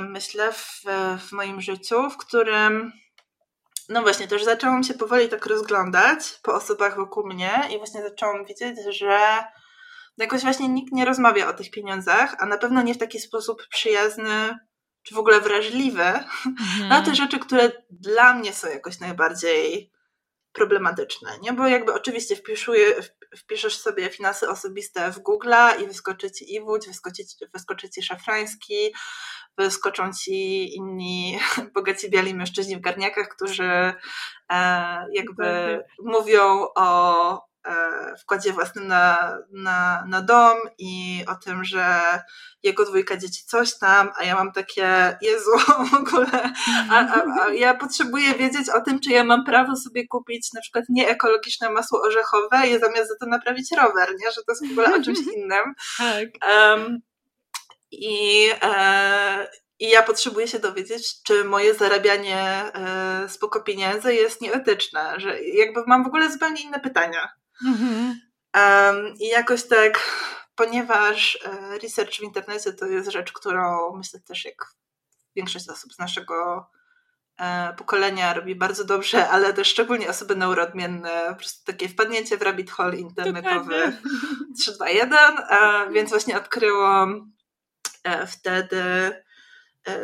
myślę, w, w moim życiu, w którym no właśnie, też zaczęłam się powoli tak rozglądać po osobach wokół mnie i właśnie zaczęłam widzieć, że jakoś właśnie nikt nie rozmawia o tych pieniądzach, a na pewno nie w taki sposób przyjazny czy w ogóle wrażliwy mhm. na te rzeczy, które dla mnie są jakoś najbardziej problematyczne, nie? Bo jakby oczywiście wpisuję, wpiszesz sobie finanse osobiste w Google i wyskoczy ci Iwódź, wyskoczy, wyskoczy ci Szafrański, wyskoczą ci inni bogaci biali mężczyźni w garniakach, którzy e, jakby mówią o wkładzie własnym na, na, na dom i o tym, że jego dwójka dzieci coś tam, a ja mam takie, Jezu, w ogóle, a, a, a ja potrzebuję wiedzieć o tym, czy ja mam prawo sobie kupić na przykład nieekologiczne masło orzechowe i zamiast za to naprawić rower, nie? że to jest w ogóle o czymś innym. Tak. Um, i, e, i ja potrzebuję się dowiedzieć, czy moje zarabianie e, spoko pieniędzy jest nieetyczne, że jakby mam w ogóle zupełnie inne pytania. Mhm. Um, I jakoś tak, ponieważ e, research w internecie to jest rzecz, którą myślę też jak większość osób z naszego e, pokolenia robi bardzo dobrze, ale też szczególnie osoby neuroodmienne, po prostu takie wpadnięcie w rabbit hole internetowy 321, e, więc właśnie odkryłam wtedy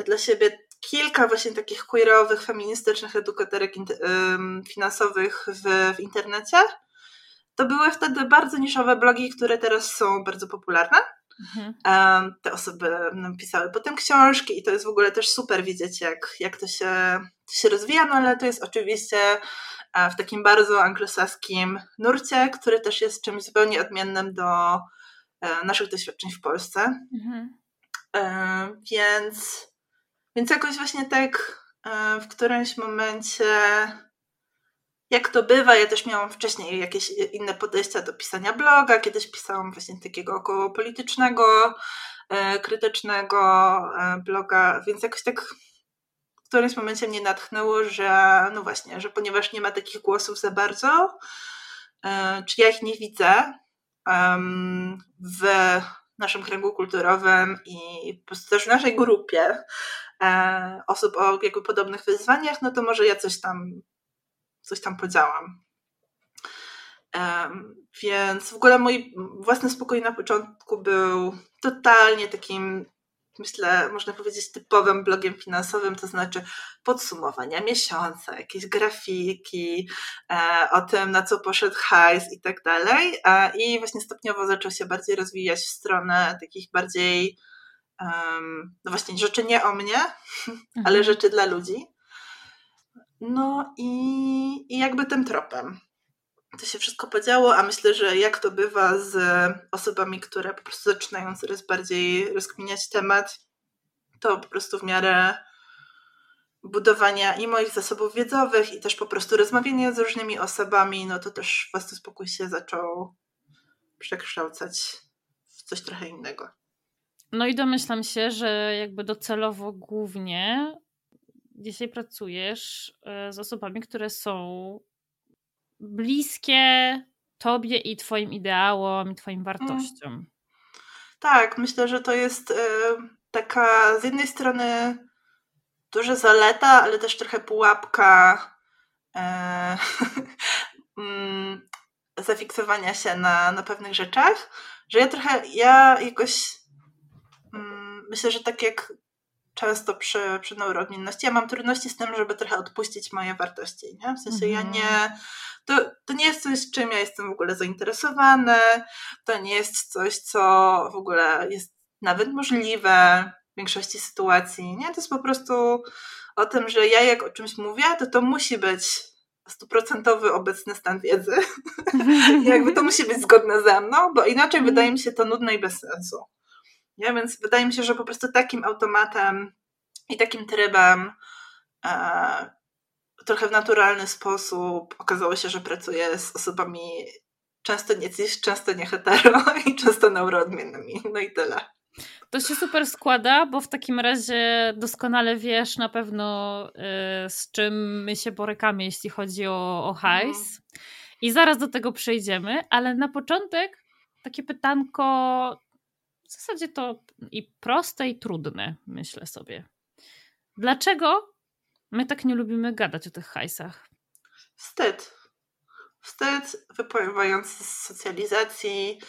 dla siebie kilka właśnie takich queerowych, feministycznych edukatorek finansowych w, w internecie to były wtedy bardzo niszowe blogi, które teraz są bardzo popularne. Mhm. Te osoby nam pisały potem książki i to jest w ogóle też super widzieć, jak, jak to, się, to się rozwija, no ale to jest oczywiście e, w takim bardzo anglosaskim nurcie, który też jest czymś zupełnie odmiennym do e, naszych doświadczeń w Polsce. Mhm. E, więc, więc jakoś właśnie tak w którymś momencie jak to bywa, ja też miałam wcześniej jakieś inne podejścia do pisania bloga, kiedyś pisałam właśnie takiego około politycznego, e, krytycznego e, bloga, więc jakoś tak w którymś momencie mnie natchnęło, że no właśnie, że ponieważ nie ma takich głosów za bardzo, e, czy ja ich nie widzę w naszym kręgu kulturowym i po prostu też w naszej grupie osób o jakby podobnych wyzwaniach, no to może ja coś tam coś tam podziałam. Um, więc w ogóle mój własny spokój na początku był totalnie takim, myślę, można powiedzieć, typowym blogiem finansowym, to znaczy podsumowania miesiąca, jakieś grafiki e, o tym, na co poszedł hajs i tak dalej. E, I właśnie stopniowo zaczął się bardziej rozwijać w stronę takich bardziej, um, no właśnie, rzeczy nie o mnie, mhm. ale rzeczy dla ludzi. No i, i jakby tym tropem to się wszystko podziało, a myślę, że jak to bywa z osobami, które po prostu zaczynają coraz bardziej rozkminiać temat, to po prostu w miarę budowania i moich zasobów wiedzowych i też po prostu rozmawiania z różnymi osobami, no to też własny spokój się zaczął przekształcać w coś trochę innego. No i domyślam się, że jakby docelowo głównie dzisiaj pracujesz e, z osobami, które są bliskie tobie i twoim ideałom, i twoim wartościom. Mm. Tak, myślę, że to jest e, taka z jednej strony duża zaleta, ale też trochę pułapka e, mm, zafiksowania się na, na pewnych rzeczach, że ja trochę, ja jakoś mm, myślę, że tak jak często przy, przy neuroodmienności. Ja mam trudności z tym, żeby trochę odpuścić moje wartości. Nie? W sensie ja mhm. nie. To, to nie jest coś, czym ja jestem w ogóle zainteresowany. To nie jest coś, co w ogóle jest nawet możliwe w większości sytuacji. Nie? To jest po prostu o tym, że ja jak o czymś mówię, to to musi być stuprocentowy obecny stan wiedzy. jakby to musi być zgodne ze mną, bo inaczej mhm. wydaje mi się to nudne i bez sensu. Nie? Więc wydaje mi się, że po prostu takim automatem i takim trybem e, trochę w naturalny sposób okazało się, że pracuję z osobami często nie cis, często nie hetero i często neuroodmiennymi. No i tyle. To się super składa, bo w takim razie doskonale wiesz na pewno y, z czym my się borykamy, jeśli chodzi o, o hajs. Mhm. I zaraz do tego przejdziemy, ale na początek takie pytanko w zasadzie to i proste, i trudne, myślę sobie. Dlaczego my tak nie lubimy gadać o tych hajsach? Wstyd. Wstyd wypływający z socjalizacji,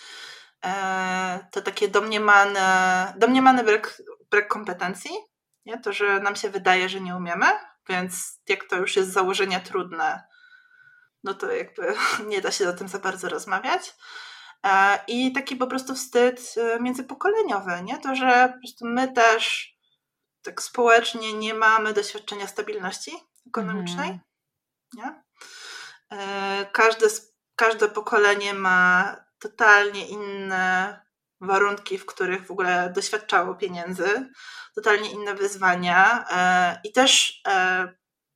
e, to takie domniemane, domniemany brak, brak kompetencji, nie? to, że nam się wydaje, że nie umiemy, więc jak to już jest z założenia trudne, no to jakby nie da się o tym za bardzo rozmawiać. E, I taki po prostu wstyd e, międzypokoleniowy, nie? To, że po prostu my też tak społecznie nie mamy doświadczenia stabilności ekonomicznej, mhm. nie? E, każde, każde pokolenie ma totalnie inne warunki, w których w ogóle doświadczało pieniędzy, totalnie inne wyzwania i też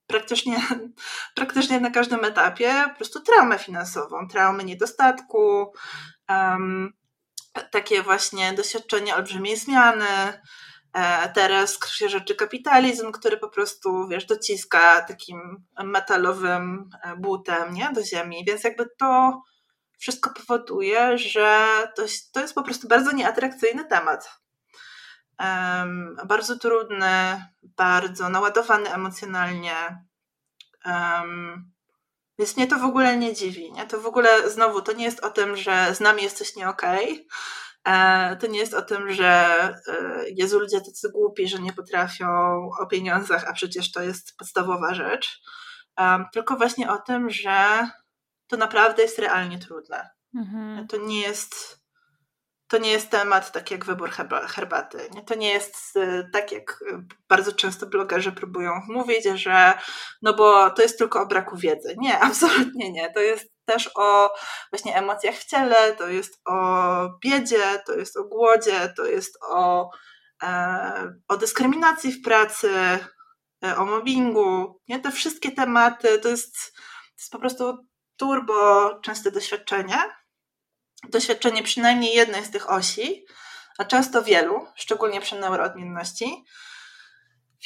praktycznie, praktycznie na każdym etapie po prostu traumę finansową, traumę niedostatku, um, takie właśnie doświadczenie olbrzymiej zmiany. E, teraz się rzeczy kapitalizm, który po prostu, wiesz, dociska takim metalowym e, butem nie? do ziemi, więc jakby to wszystko powoduje, że to, to jest po prostu bardzo nieatrakcyjny temat. Um, bardzo trudny, bardzo naładowany emocjonalnie. Um, więc mnie to w ogóle nie dziwi. Nie? To w ogóle znowu to nie jest o tym, że z nami jest coś nie okej. Okay. To nie jest o tym, że e, Jezu, ludzie tacy głupi, że nie potrafią o pieniądzach, a przecież to jest podstawowa rzecz. Tylko właśnie o tym, że to naprawdę jest realnie trudne. Mhm. To nie jest to nie jest temat tak jak wybór herbaty. Nie? To nie jest y, tak, jak y, bardzo często blogerzy próbują mówić, że no bo to jest tylko o braku wiedzy. Nie, absolutnie nie. To jest też o właśnie emocjach w ciele, to jest o biedzie, to jest o głodzie, to jest o, e, o dyskryminacji w pracy, e, o mobbingu. Nie? Te wszystkie tematy to jest, to jest po prostu turbo częste doświadczenie doświadczenie przynajmniej jednej z tych osi, a często wielu, szczególnie przy neuroodmienności.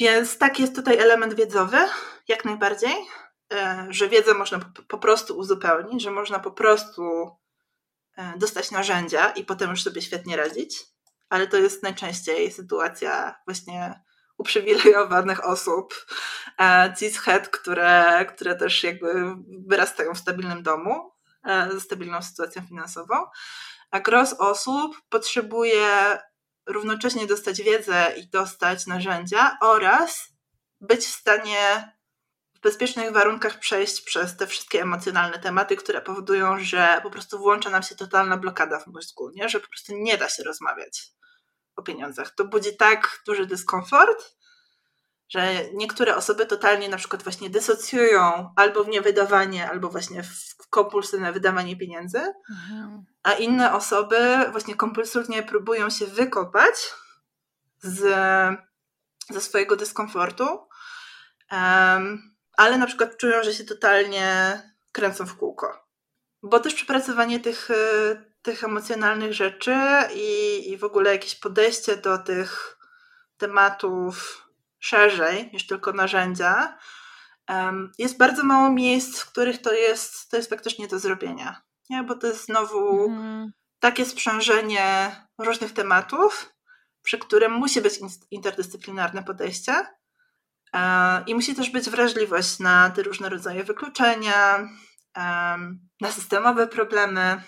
Więc tak jest tutaj element wiedzowy, jak najbardziej, e, że wiedzę można po prostu uzupełnić, że można po prostu e, dostać narzędzia i potem już sobie świetnie radzić, ale to jest najczęściej sytuacja właśnie uprzywilejowanych osób, e, cishet, które, które też jakby wyrastają w stabilnym domu, ze stabilną sytuacją finansową, a gros osób potrzebuje równocześnie dostać wiedzę i dostać narzędzia oraz być w stanie w bezpiecznych warunkach przejść przez te wszystkie emocjonalne tematy, które powodują, że po prostu włącza nam się totalna blokada w mózgu, nie? że po prostu nie da się rozmawiać o pieniądzach. To budzi tak duży dyskomfort, że niektóre osoby totalnie na przykład właśnie dysocjują albo w niewydawanie, albo właśnie w kompulsywne wydawanie pieniędzy, mhm. a inne osoby właśnie kompulsywnie próbują się wykopać z, ze swojego dyskomfortu, um, ale na przykład czują, że się totalnie kręcą w kółko. Bo też przepracowanie tych, tych emocjonalnych rzeczy i, i w ogóle jakieś podejście do tych tematów szerzej niż tylko narzędzia, jest bardzo mało miejsc, w których to jest, to jest faktycznie do zrobienia. Nie? Bo to jest znowu mm. takie sprzężenie różnych tematów, przy którym musi być interdyscyplinarne podejście e, i musi też być wrażliwość na te różne rodzaje wykluczenia, na systemowe problemy,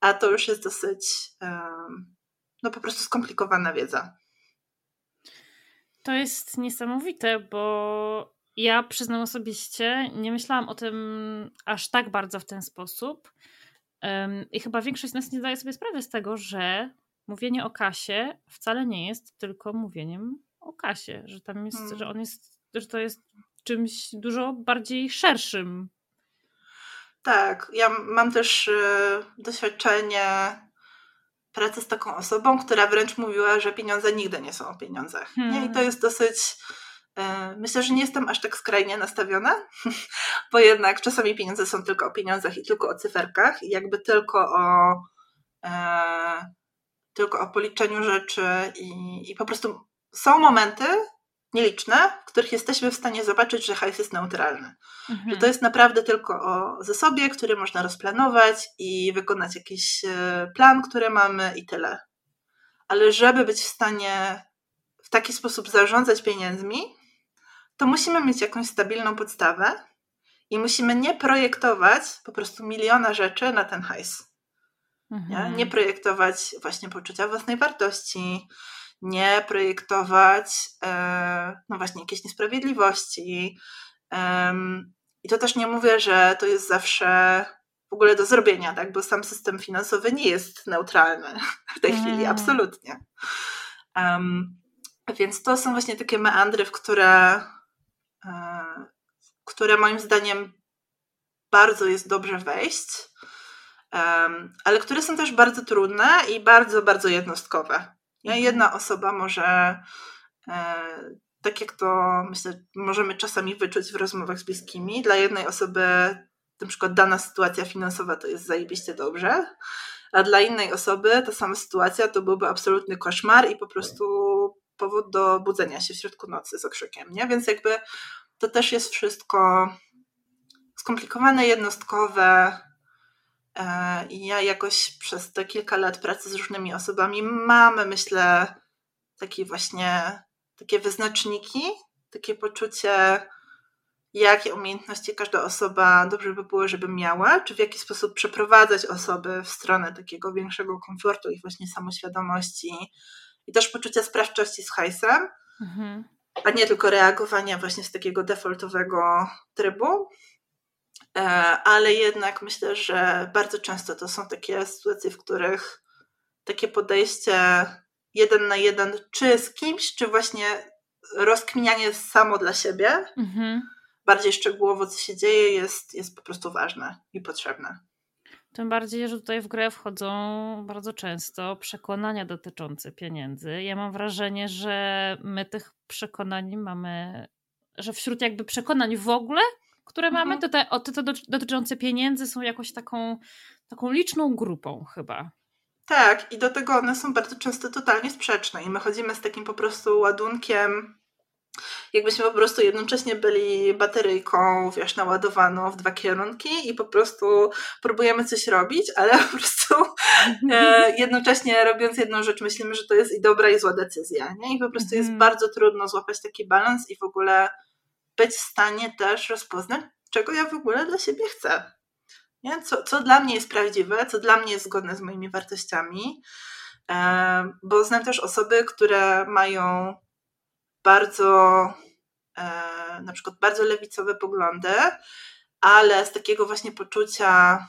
a to już jest dosyć no po prostu skomplikowana wiedza. To jest niesamowite, bo ja przyznam osobiście, nie myślałam o tym aż tak bardzo w ten sposób. I chyba większość z nas nie zdaje sobie sprawy z tego, że mówienie o kasie wcale nie jest tylko mówieniem o kasie, że tam jest, hmm. że on jest, że to jest czymś dużo bardziej szerszym. Tak, ja mam też y, doświadczenie pracy z taką osobą, która wręcz mówiła, że pieniądze nigdy nie są o pieniądzach. Hmm. Nie? I to hmm. jest dosyć. E, myślę, że nie jestem aż tak skrajnie nastawiona, bo jednak czasami pieniądze są tylko o pieniądzach i tylko o cyferkach, i jakby tylko o, e, tylko o policzeniu rzeczy, i, i po prostu są momenty, nieliczne, w których jesteśmy w stanie zobaczyć, że hajs jest neutralny. Mhm. Że to jest naprawdę tylko o zasobie, który można rozplanować i wykonać jakiś e, plan, który mamy i tyle. ale żeby być w stanie w taki sposób zarządzać pieniędzmi, to musimy mieć jakąś stabilną podstawę i musimy nie projektować po prostu miliona rzeczy na ten hajs. Mhm. Nie? nie projektować właśnie poczucia własnej wartości, nie projektować e, no właśnie jakiejś niesprawiedliwości. I to też nie mówię, że to jest zawsze w ogóle do zrobienia, tak? bo sam system finansowy nie jest neutralny w tej chwili, mm. absolutnie. Um, więc to są właśnie takie meandry, w które, e, które moim zdaniem bardzo jest dobrze wejść, ale które są też bardzo trudne i bardzo, bardzo jednostkowe. Ja, mhm. jedna osoba może, e, tak jak to myślę, możemy czasami wyczuć w rozmowach z bliskimi, dla jednej osoby na przykład dana sytuacja finansowa to jest zajebiście dobrze, a dla innej osoby ta sama sytuacja to byłby absolutny koszmar i po prostu powód do budzenia się w środku nocy z okrzykiem, nie? Więc jakby to też jest wszystko skomplikowane, jednostkowe. E, I ja jakoś przez te kilka lat pracy z różnymi osobami mamy, myślę, takie właśnie takie wyznaczniki, takie poczucie jakie umiejętności każda osoba dobrze by było, żeby miała, czy w jaki sposób przeprowadzać osoby w stronę takiego większego komfortu i właśnie samoświadomości i też poczucia sprawczości z hajsem, mhm. a nie tylko reagowania właśnie z takiego defaultowego trybu. E, ale jednak myślę, że bardzo często to są takie sytuacje, w których takie podejście jeden na jeden, czy z kimś, czy właśnie rozkminianie samo dla siebie, mhm bardziej szczegółowo, co się dzieje, jest, jest po prostu ważne i potrzebne. Tym bardziej, że tutaj w grę wchodzą bardzo często przekonania dotyczące pieniędzy. Ja mam wrażenie, że my tych przekonań mamy, że wśród jakby przekonań w ogóle, które mhm. mamy, to te, te, te dotyczące pieniędzy są jakoś taką, taką liczną grupą chyba. Tak, i do tego one są bardzo często totalnie sprzeczne i my chodzimy z takim po prostu ładunkiem jakbyśmy po prostu jednocześnie byli bateryjką, wiesz, naładowaną w dwa kierunki i po prostu próbujemy coś robić, ale po prostu e, jednocześnie robiąc jedną rzecz myślimy, że to jest i dobra i zła decyzja, nie? I po prostu jest mhm. bardzo trudno złapać taki balans i w ogóle być w stanie też rozpoznać, czego ja w ogóle dla siebie chcę. Nie? Co, co dla mnie jest prawdziwe, co dla mnie jest zgodne z moimi wartościami, e, bo znam też osoby, które mają bardzo, e, na przykład bardzo lewicowe poglądy, ale z takiego właśnie poczucia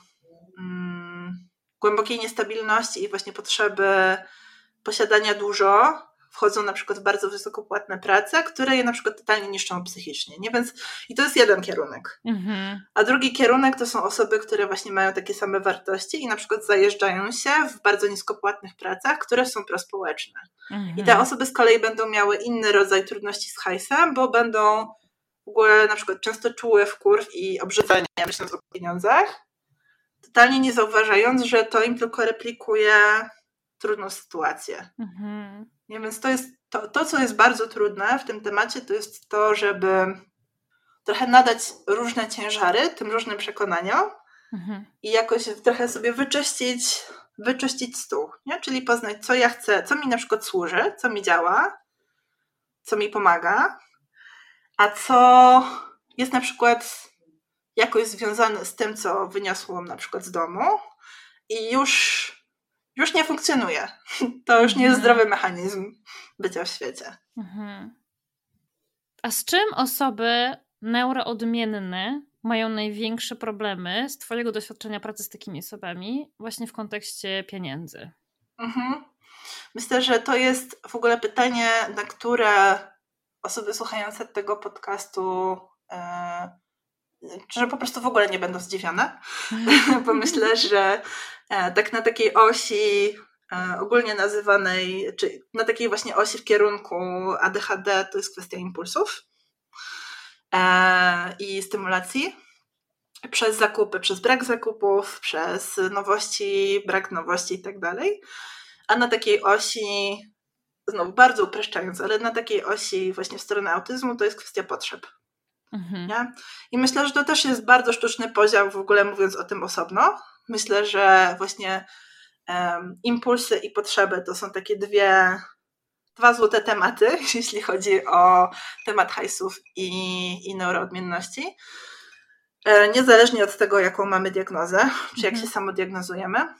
mm, głębokiej niestabilności i właśnie potrzeby posiadania dużo, wchodzą na przykład w bardzo wysokopłatne prace, które je na przykład totalnie niszczą psychicznie. Nie? Więc, I to jest jeden kierunek. Mhm. A drugi kierunek to są osoby, które właśnie mają takie same wartości i na przykład zajeżdżają się w bardzo niskopłatnych pracach, które są prospołeczne. Mhm. I te osoby z kolei będą miały inny rodzaj trudności z hajsem, bo będą w ogóle na przykład często czuły wkurw i obrzydzenie myśląc o pieniądzach, totalnie nie zauważając, że to im tylko replikuje trudną sytuację. Mhm. Nie, więc to jest to, to, co jest bardzo trudne w tym temacie, to jest to, żeby trochę nadać różne ciężary tym różnym przekonaniom mhm. i jakoś trochę sobie wyczyścić, wyczyścić stół, nie? czyli poznać, co ja chcę, co mi na przykład służy, co mi działa, co mi pomaga, a co jest na przykład jakoś związane z tym, co wyniosłam na przykład z domu i już już nie funkcjonuje. To już nie jest mhm. zdrowy mechanizm bycia w świecie. Mhm. A z czym osoby neuroodmienne mają największe problemy z Twojego doświadczenia pracy z takimi osobami, właśnie w kontekście pieniędzy? Mhm. Myślę, że to jest w ogóle pytanie, na które osoby słuchające tego podcastu, e, że po prostu w ogóle nie będą zdziwione, bo myślę, że tak na takiej osi e, ogólnie nazywanej, czy na takiej właśnie osi w kierunku ADHD to jest kwestia impulsów e, i stymulacji przez zakupy, przez brak zakupów, przez nowości, brak nowości i tak dalej. A na takiej osi, znowu bardzo upraszczając, ale na takiej osi właśnie w stronę autyzmu to jest kwestia potrzeb. Mhm. Nie? I myślę, że to też jest bardzo sztuczny podział, w ogóle mówiąc o tym osobno, Myślę, że właśnie um, impulsy i potrzeby to są takie dwie, dwa złote tematy, jeśli chodzi o temat hajsów i, i neuroodmienności. E, niezależnie od tego, jaką mamy diagnozę, czy jak mhm. się samodiagnozujemy.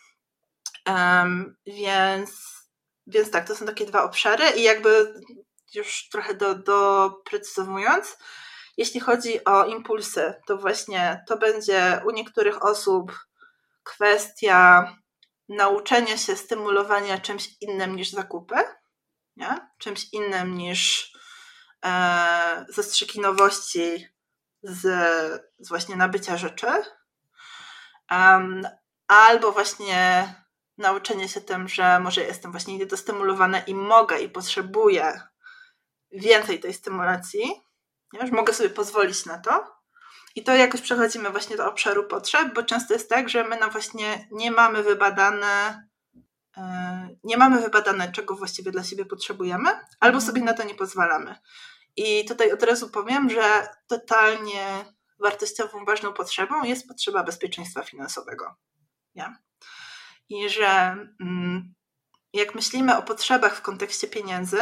Um, więc, więc tak, to są takie dwa obszary i jakby już trochę do, doprecyzowując, jeśli chodzi o impulsy, to właśnie to będzie u niektórych osób kwestia nauczenia się stymulowania czymś innym niż zakupy, nie? czymś innym niż e, zastrzyki nowości z, z właśnie nabycia rzeczy, um, albo właśnie nauczenie się tym, że może jestem właśnie niedostymulowana i mogę i potrzebuję więcej tej stymulacji, nie? że mogę sobie pozwolić na to. I to jakoś przechodzimy właśnie do obszaru potrzeb, bo często jest tak, że my no właśnie nie mamy wybadane, e, nie mamy wybadane, czego właściwie dla siebie potrzebujemy, albo sobie na to nie pozwalamy. I tutaj od razu powiem, że totalnie wartościową, ważną potrzebą jest potrzeba bezpieczeństwa finansowego. Nie? I że mm, jak myślimy o potrzebach w kontekście pieniędzy,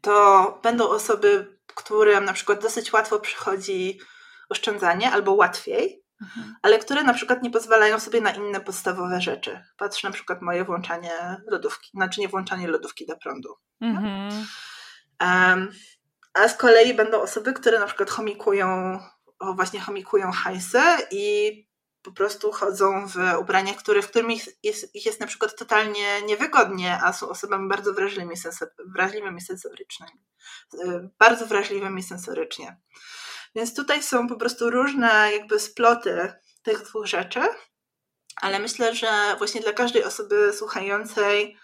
to będą osoby, którym na przykład dosyć łatwo przychodzi oszczędzanie albo łatwiej, mhm. ale które na przykład nie pozwalają sobie na inne podstawowe rzeczy. Patrz na przykład moje włączanie lodówki, znaczy nie włączanie lodówki do prądu. Mhm. Um, a z kolei będą osoby, które na przykład chomikują, o właśnie chomikują hajsy i po prostu chodzą w ubraniach, które, w których jest, ich jest na przykład totalnie niewygodnie, a są osobami bardzo wrażliwymi, sensor, wrażliwymi sensorycznie. Bardzo wrażliwymi sensorycznie. Więc tutaj są po prostu różne jakby sploty tych dwóch rzeczy, ale myślę, że właśnie dla każdej osoby słuchającej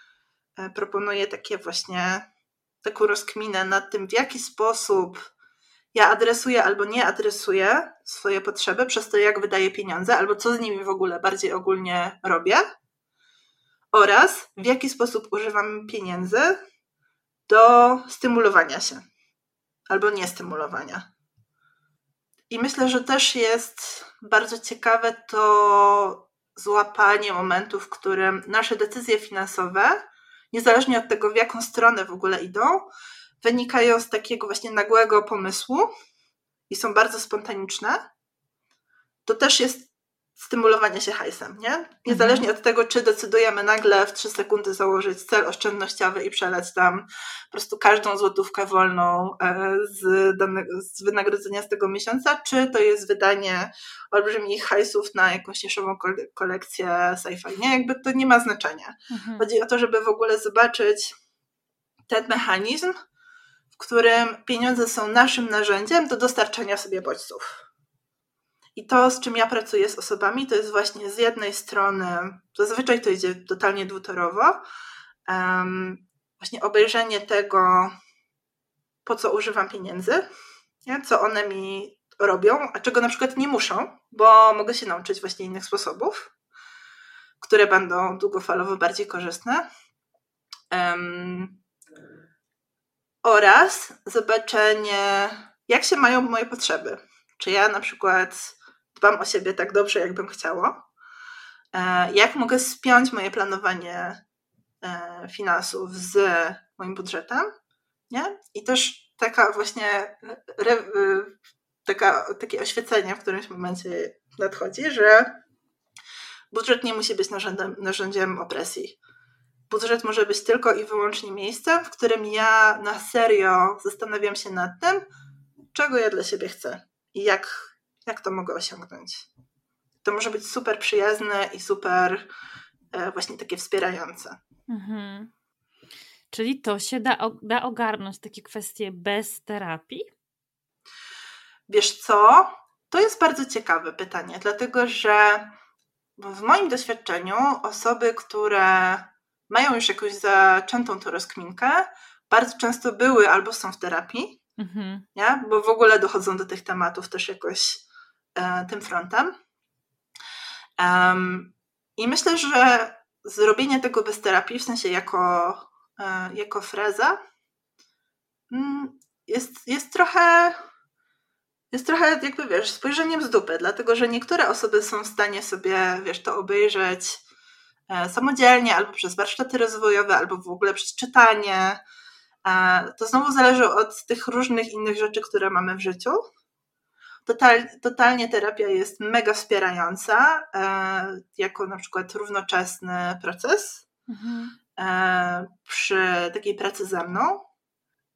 e, proponuję takie właśnie taką rozkminę nad tym, w jaki sposób ja adresuję albo nie adresuję swoje potrzeby przez to, jak wydaję pieniądze, albo co z nimi w ogóle bardziej ogólnie robię, oraz w jaki sposób używam pieniędzy do stymulowania się albo niestymulowania. I myślę, że też jest bardzo ciekawe to złapanie momentu, w którym nasze decyzje finansowe, niezależnie od tego, w jaką stronę w ogóle idą, wynikają z takiego właśnie nagłego pomysłu i są bardzo spontaniczne. To też jest stymulowanie się hajsem, nie? Niezależnie mhm. od tego, czy decydujemy nagle w 3 sekundy założyć cel oszczędnościowy i przelać tam po prostu każdą złotówkę wolną e, z, danego, z wynagrodzenia z tego miesiąca, czy to jest wydanie olbrzymich hajsów na jakąś niszową kolekcję sci-fi, nie? Jakby to nie ma znaczenia. Mhm. Chodzi o to, żeby w ogóle zobaczyć ten mechanizm, w którym pieniądze są naszym narzędziem do dostarczania sobie bodźców. I to, z czym ja pracuję z osobami, to jest właśnie z jednej strony, zazwyczaj to idzie totalnie dwutorowo, um, właśnie obejrzenie tego, po co używam pieniędzy, nie? co one mi robią, a czego na przykład nie muszą, bo mogę się nauczyć właśnie innych sposobów, które będą długofalowo bardziej korzystne. Um, oraz zobaczenie, jak się mają moje potrzeby. Czy ja na przykład dbam o siebie tak dobrze, jakbym chciała. E, jak mogę spiąć moje planowanie e, finansów z moim budżetem, nie? I też taka właśnie re, taka, takie oświecenie w którymś momencie nadchodzi, że budżet nie musi być narzędziem, narzędziem opresji. Budżet może być tylko i wyłącznie miejscem, w którym ja na serio zastanawiam się nad tym, czego ja dla siebie chcę i jak, jak to mogę osiągnąć. To może być super przyjazne i super e, właśnie takie wspierające. Mhm. Czyli to się da, da ogarnąć takie kwestie bez terapii? Wiesz co? To jest bardzo ciekawe pytanie, dlatego że w moim doświadczeniu osoby, które mają już jakąś zaczętą tą rozkminkę, bardzo często były albo są w terapii, mhm. nie? bo w ogóle dochodzą do tych tematów też jakoś tym frontem. I myślę, że zrobienie tego bez terapii, w sensie jako, e, jako freza, mm, jest, jest trochę jest trochę jakby, wiesz, spojrzeniem z dupy, dlatego, że niektóre osoby są w stanie sobie, wiesz, to obejrzeć e, samodzielnie, albo przez warsztaty rozwojowe, albo w ogóle przez czytanie. E, to znowu zależy od tych różnych innych rzeczy, które mamy w życiu. Total, totalnie terapia jest mega wspierająca, e, jako na przykład równoczesny proces mhm. przy takiej pracy ze mną.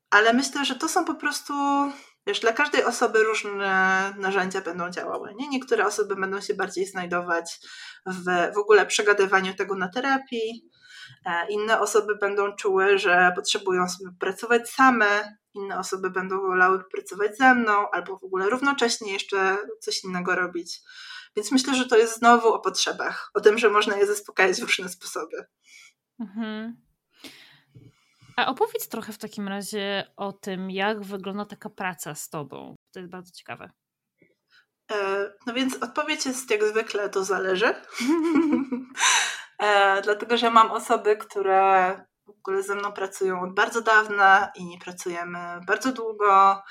Ale myślę, że to są po prostu Wiesz, dla każdej osoby różne narzędzia będą działały. Nie? Niektóre osoby będą się bardziej znajdować w, w ogóle przegadywaniu tego na terapii, e, inne osoby będą czuły, że potrzebują sobie pracować same, inne osoby będą wolały pracować ze mną, albo w ogóle równocześnie jeszcze coś innego robić. Więc myślę, że to jest znowu o potrzebach, o tym, że można je zaspokajać w różne sposoby. Mhm. A opowiedz trochę w takim razie o tym, jak wygląda taka praca z tobą. To jest bardzo ciekawe. E, no więc odpowiedź jest jak zwykle, to zależy. e, dlatego, że mam osoby, które w ogóle ze mną pracują od bardzo dawna i pracujemy bardzo długo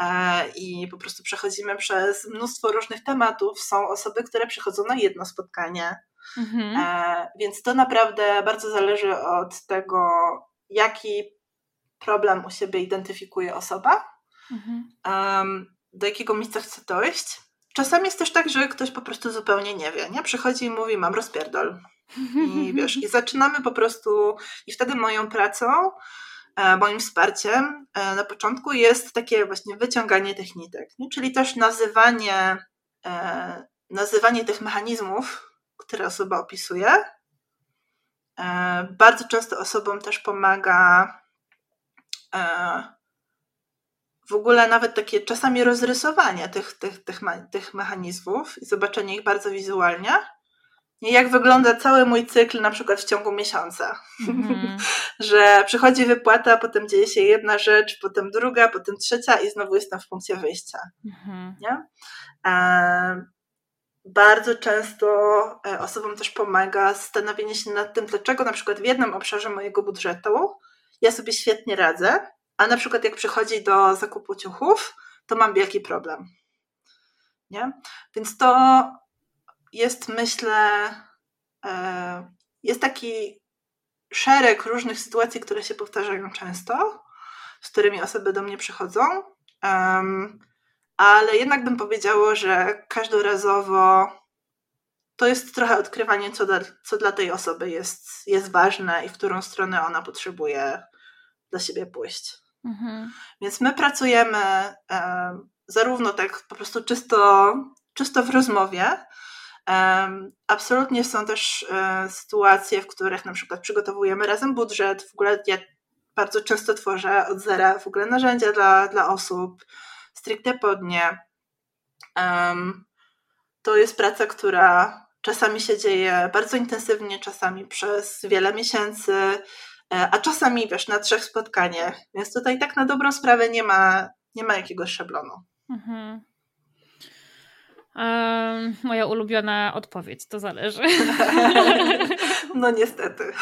e, i po prostu przechodzimy przez mnóstwo różnych tematów. Są osoby, które przychodzą na jedno spotkanie. Mhm. E, więc to naprawdę bardzo zależy od tego, jaki problem u siebie identyfikuje osoba, mhm. um, do jakiego miejsca chce dojść. Czasami jest też tak, że ktoś po prostu zupełnie nie wie, nie? Przychodzi i mówi, mam rozpierdol. I wiesz, i zaczynamy po prostu, i wtedy moją pracą, e, moim wsparciem e, na początku jest takie właśnie wyciąganie tych nitek, nie? czyli też nazywanie, e, nazywanie tych mechanizmów, które osoba opisuje, bardzo często osobom też pomaga w ogóle nawet takie czasami rozrysowanie tych, tych, tych, tych mechanizmów i zobaczenie ich bardzo wizualnie. Jak wygląda cały mój cykl, na przykład w ciągu miesiąca. Mm-hmm. że przychodzi wypłata, potem dzieje się jedna rzecz, potem druga, potem trzecia i znowu jestem w punkcie wyjścia. Mm-hmm. Nie? E, bardzo często e, osobom też pomaga zastanowienie się nad tym, dlaczego na przykład w jednym obszarze mojego budżetu ja sobie świetnie radzę, a na przykład jak przychodzi do zakupu ciuchów, to mam wielki problem. Nie? Więc to jest, myślę, e, jest taki szereg różnych sytuacji, które się powtarzają często, z którymi osoby do mnie przychodzą ale jednak bym powiedziała, że każdorazowo to jest trochę odkrywanie, co dla, co dla tej osoby jest, jest ważne i w którą stronę ona potrzebuje dla siebie pójść. Mhm. Więc my pracujemy zarówno tak po prostu czysto, czysto w rozmowie. Absolutnie są też e, sytuacje, w których na przykład przygotowujemy razem budżet. W ogóle ja bardzo często tworzę od zera w ogóle narzędzia dla, dla osób stricte pod nie. To jest praca, która czasami się dzieje bardzo intensywnie, czasami przez wiele miesięcy, e, a czasami wiesz, na trzech spotkaniach. Więc tutaj tak na dobrą sprawę nie ma, nie ma jakiegoś szablonu. Mhm. Um, moja ulubiona odpowiedź, to zależy. no niestety.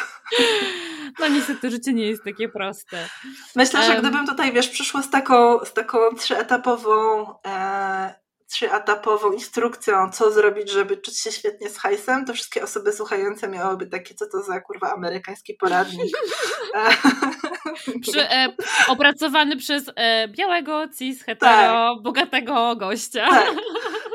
No niestety życie nie jest takie proste. Myślę, że gdybym tutaj, wiesz, przyszła z taką, z taką trzyetapową e, trzyetapową instrukcją, co zrobić, żeby czuć się świetnie z hajsem, to wszystkie osoby słuchające miałyby takie, co to za kurwa amerykański poradnik. Przy, e, opracowany przez e, białego, cis, hetero, tak. bogatego gościa. Tak.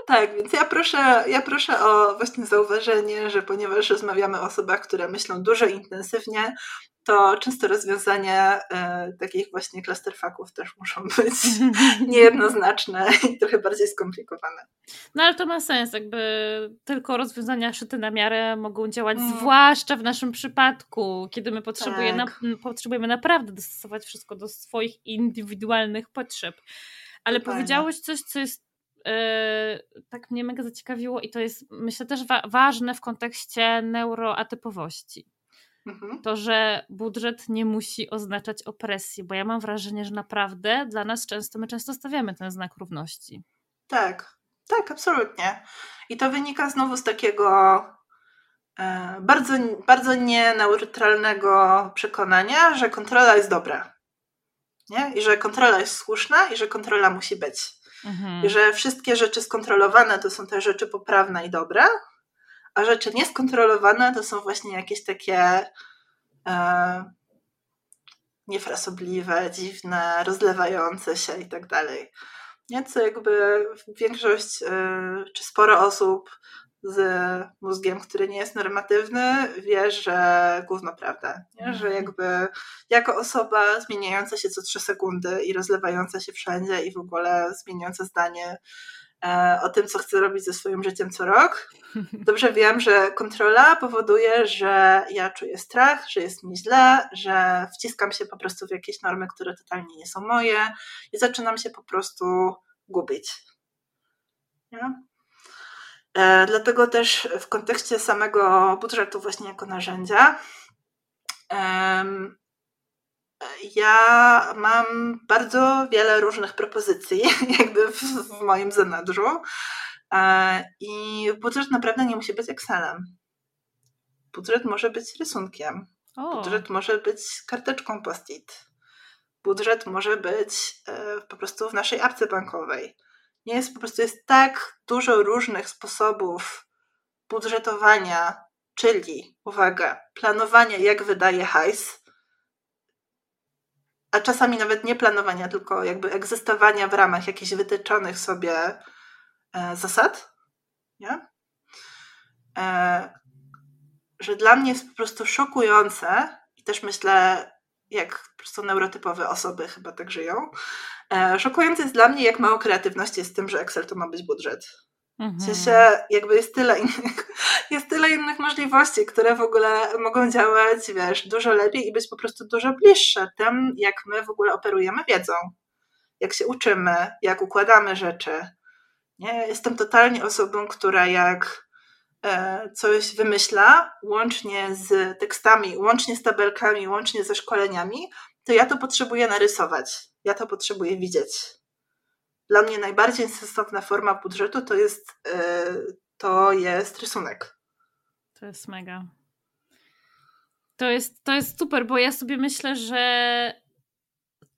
Tak, więc ja proszę, ja proszę o właśnie zauważenie, że ponieważ rozmawiamy o osobach, które myślą dużo intensywnie, to często rozwiązania e, takich właśnie clusterfucków też muszą być niejednoznaczne i trochę bardziej skomplikowane. No ale to ma sens, jakby tylko rozwiązania szyte na miarę mogą działać, mm. zwłaszcza w naszym przypadku, kiedy my potrzebujemy, tak. na, potrzebujemy naprawdę dostosować wszystko do swoich indywidualnych potrzeb. Ale Totalnie. powiedziałeś coś, co jest tak mnie mega zaciekawiło i to jest myślę też wa ważne w kontekście neuroatypowości. Mhm. To, że budżet nie musi oznaczać opresji, bo ja mam wrażenie, że naprawdę dla nas często, my często stawiamy ten znak równości. Tak, tak, absolutnie. I to wynika znowu z takiego e, bardzo, bardzo nieneutralnego przekonania, że kontrola jest dobra. Nie? I że kontrola jest słuszna i że kontrola musi być. Mhm. Że wszystkie rzeczy skontrolowane to są te rzeczy poprawne i dobre, A rzeczy nieskontrolowane to są właśnie jakieś takie e, niefrasobliwe, dziwne, rozlewające się i tak dalej. Nie? Co jakby większość e, czy sporo osób z mózgiem, który nie jest normatywny, wie, że gówno prawda. Nie? Że mhm. jakby jako osoba zmieniająca się co trzy sekundy i rozlewająca się wszędzie i w ogóle zmieniająca zdanie e, o tym, co chce robić ze swoim życiem co rok, dobrze wiem, że kontrola powoduje, że ja czuję strach, że jest mi źle, że wciskam się po prostu w jakieś normy, które totalnie nie są moje i zaczynam się po prostu gubić. Nie? E, dlatego też w kontekście samego budżetu, właśnie jako narzędzia, ja mam bardzo wiele różnych propozycji, jakby w, w moim zanadrzu. E, I budżet naprawdę nie musi być Excelem. Budżet może być rysunkiem. O. Budżet może być karteczką post-it. Budżet może być e, po prostu w naszej apce bankowej nie jest po prostu jest tak dużo różnych sposobów budżetowania, czyli uwaga, planowania, jak wydaje hajs, a czasami nawet nie planowania, tylko jakby egzystowania w ramach jakichś wytyczonych sobie e, zasad, nie? E, że dla mnie jest po prostu szokujące i też myślę, jak po prostu neurotypowe osoby chyba tak żyją, szokujące jest dla mnie, jak mało kreatywności jest w tym, że Excel to ma być budżet. Mhm. W sensie jakby jest tyle, innych, jest tyle innych możliwości, które w ogóle mogą działać, wiesz, dużo lepiej i być po prostu dużo bliższe tym, jak my w ogóle operujemy wiedzą, jak się uczymy, jak układamy rzeczy. Nie? Jestem totalnie osobą, która jak e, coś wymyśla, łącznie z tekstami, łącznie z tabelkami, łącznie ze szkoleniami, to ja to potrzebuję narysować ja to potrzebuję widzieć. Dla mnie najbardziej sensowna forma budżetu to jest, yy, to jest rysunek. To jest mega. To jest, to jest super, bo ja sobie myślę, że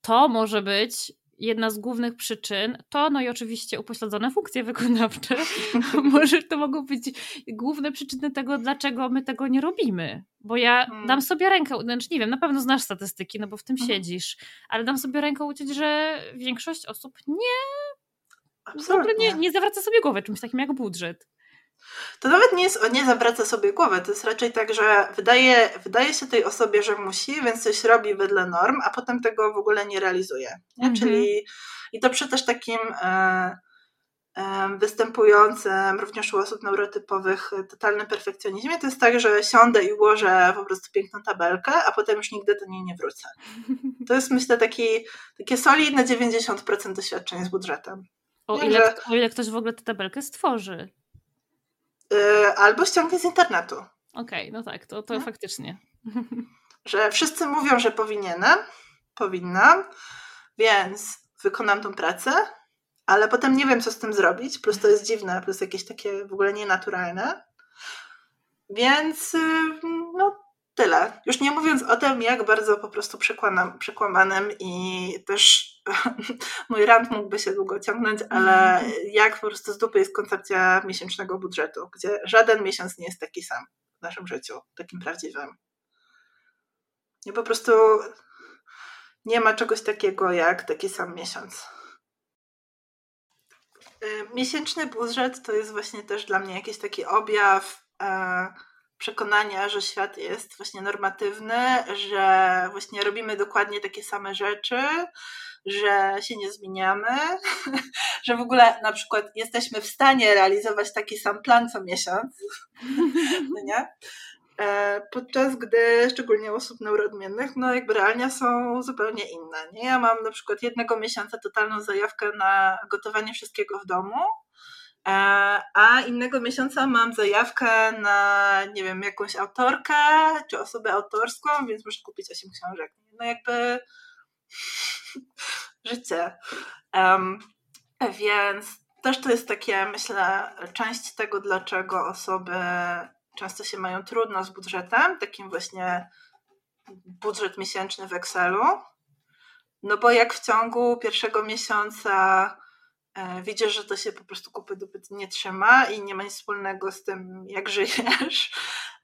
to może być jedna z głównych przyczyn to, no i oczywiście upośledzone funkcje wykonawcze, może to mogą być główne przyczyny tego, dlaczego my tego nie robimy. Bo ja hmm. dam sobie rękę, znaczy nie wiem, na pewno znasz statystyki, no bo w tym hmm. siedzisz, ale dam sobie rękę uciec, że większość osób nie, Absolutnie. nie, nie zawraca sobie głowy czymś takim jak budżet. To nawet nie jest, nie zawraca sobie głowę, to jest raczej tak, że wydaje, wydaje się tej osobie, że musi, więc coś robi wedle norm, a potem tego w ogóle nie realizuje. Nie? Mhm. Czyli i to przy też takim e, e, występującym również u osób neurotypowych totalnym perfekcjonizmie, to jest tak, że siądę i ułożę po prostu piękną tabelkę, a potem już nigdy do niej nie wrócę. To jest myślę taki, takie solidne 90% doświadczeń z budżetem. O ile, że... o ile ktoś w ogóle tę tabelkę stworzy. Y, albo ściągnie z internetu. Okej, okay, no tak, to, to no. faktycznie. Że wszyscy mówią, że powinienem, powinnam, więc wykonam tą pracę, ale potem nie wiem, co z tym zrobić, plus to jest dziwne, plus jakieś takie w ogóle nienaturalne. Więc y, no tyle. Już nie mówiąc o tym, jak bardzo po prostu przekłamam, przekłamanym i też mój rant mógłby się długo ciągnąć, ale jak po prostu z dupy jest koncepcja miesięcznego budżetu, gdzie żaden miesiąc nie jest taki sam w naszym życiu, takim prawdziwym. I po prostu nie ma czegoś takiego jak taki sam miesiąc. Y, miesięczny budżet to jest właśnie też dla mnie jakiś taki objaw e, przekonania, że świat jest właśnie normatywny, że właśnie robimy dokładnie takie same rzeczy, że się nie zmieniamy, że w ogóle na przykład jesteśmy w stanie realizować taki sam plan co miesiąc, no nie? E, podczas gdy, szczególnie osób neuroodmiennych, no jakby realia są zupełnie inne. Nie? Ja mam na przykład jednego miesiąca totalną zajawkę na gotowanie wszystkiego w domu, a innego miesiąca mam zajawkę na, nie wiem, jakąś autorkę czy osobę autorską, więc muszę kupić 8 książek. No jakby życie. Um, więc też to jest takie, myślę, część tego, dlaczego osoby często się mają trudno z budżetem, takim właśnie budżet miesięczny w Excelu. No bo jak w ciągu pierwszego miesiąca e, widzisz, że to się po prostu kupy dupy nie trzyma i nie ma nic wspólnego z tym, jak żyjesz,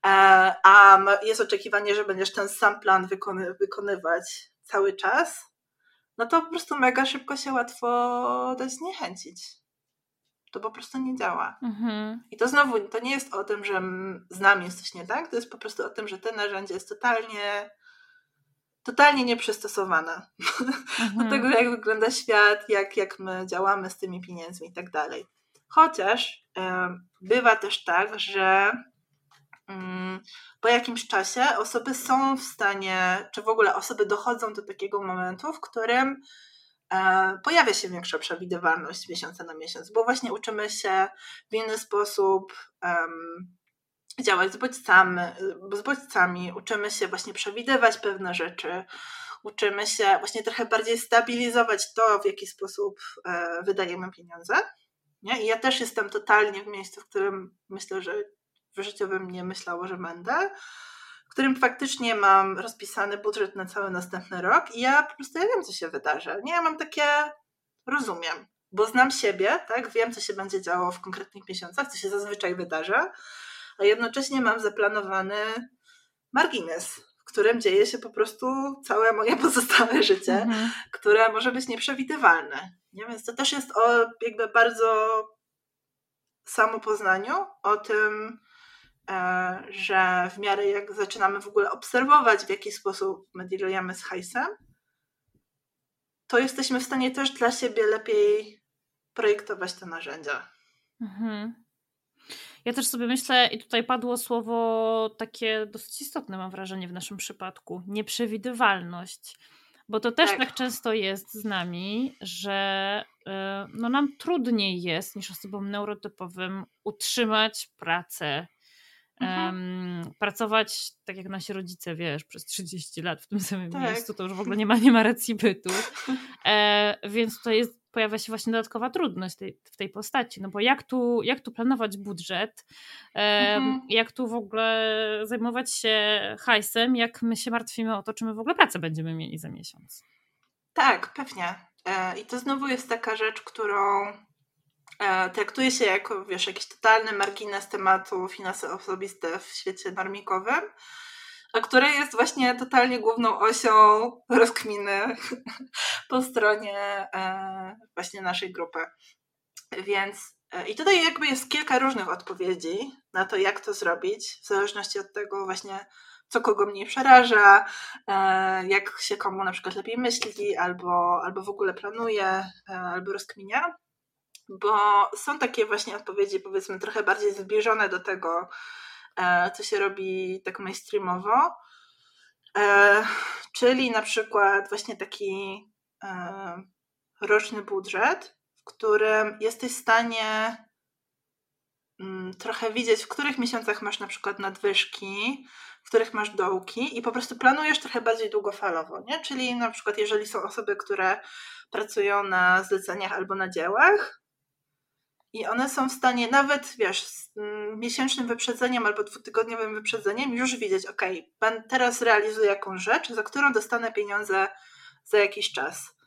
e, a jest oczekiwanie, że będziesz ten sam plan wykony, wykonywać cały czas, no to po prostu mega szybko się łatwo da zniechęcić. To po prostu nie działa. Mhm. I to znowu, to nie jest o tym, że z nami jest coś nie tak, to jest po prostu o tym, że to narzędzie jest totalnie totalnie nieprzystosowane mhm. do tego, jak wygląda świat, jak, jak my działamy z tymi pieniędzmi i tak dalej. Chociaż bywa też tak, że mm, po jakimś czasie osoby są w stanie, czy w ogóle osoby dochodzą do takiego momentu, w którym e, pojawia się większa przewidywalność miesiąca na miesiąc, bo właśnie uczymy się w inny sposób działać z bodźcami, z bodźcami, uczymy się właśnie przewidywać pewne rzeczy, uczymy się właśnie trochę bardziej stabilizować to, w jaki sposób e, wydajemy pieniądze. Nie? I ja też jestem totalnie w miejscu, w którym myślę, że w życiu bym nie myślało, że będę, w którym faktycznie mam rozpisany budżet na cały następny rok i ja po prostu ja wiem, co się wydarzy. Nie, ja mam takie, rozumiem, bo znam siebie, tak, wiem, co się będzie działo w konkretnych miesiącach, co się zazwyczaj wydarza, a jednocześnie mam zaplanowany margines, w którym dzieje się po prostu całe moje pozostałe życie, mhm. które może być nieprzewidywalne. Nie? Więc to też jest o jakby bardzo samopoznaniu, o tym, e, że w miarę jak zaczynamy w ogóle obserwować, w jaki sposób my dealujemy z hajsem, to jesteśmy w stanie też dla siebie lepiej projektować te narzędzia. Mhm. Ja też sobie myślę, i tutaj padło słowo takie dosyć istotne, mam wrażenie, w naszym przypadku nieprzewidywalność. Bo to też tak, tak często jest z nami, że y, no nam trudniej jest niż osobom neurotypowym utrzymać pracę, um, pracować tak jak nasi rodzice, wiesz, przez 30 lat w tym samym tak. miejscu, to już w ogóle nie ma, nie ma racji bytu. E, więc to jest pojawia się właśnie dodatkowa trudność tej, w tej postaci, no bo jak tu, jak tu planować budżet, mhm. jak tu w ogóle zajmować się hajsem, jak my się martwimy o to, czy my w ogóle pracę będziemy mieli za miesiąc. Tak, pewnie. E, I to znowu jest taka rzecz, którą e, traktuje się jako, wiesz, jakiś totalny margines tematu finanse osobiste w świecie normikowym, a które jest właśnie totalnie główną osią rozkminy po stronie e, właśnie naszej grupy. Więc e, i tutaj jakby jest kilka różnych odpowiedzi na to, jak to zrobić, w zależności od tego właśnie, co kogo mniej przeraża, e, jak się komu na przykład lepiej myśli, albo, albo w ogóle planuje, albo rozkminia. Bo są takie właśnie odpowiedzi, powiedzmy, trochę bardziej zbliżone do tego, co się robi tak mainstreamowo. E, czyli na przykład właśnie taki e, roczny budżet, w którym jesteś w stanie mm, trochę widzieć, w których miesiącach masz na przykład nadwyżki, w których masz dołki i po prostu planujesz trochę bardziej długofalowo, nie? Czyli na przykład jeżeli są osoby, które pracują na zleceniach albo na dziełach, i one są w stanie nawet, wiesz, z mm, miesięcznym wyprzedzeniem albo dwutygodniowym wyprzedzeniem już widzieć, ok, pan teraz realizuje jakąś rzecz, za którą dostanę pieniądze za jakiś czas.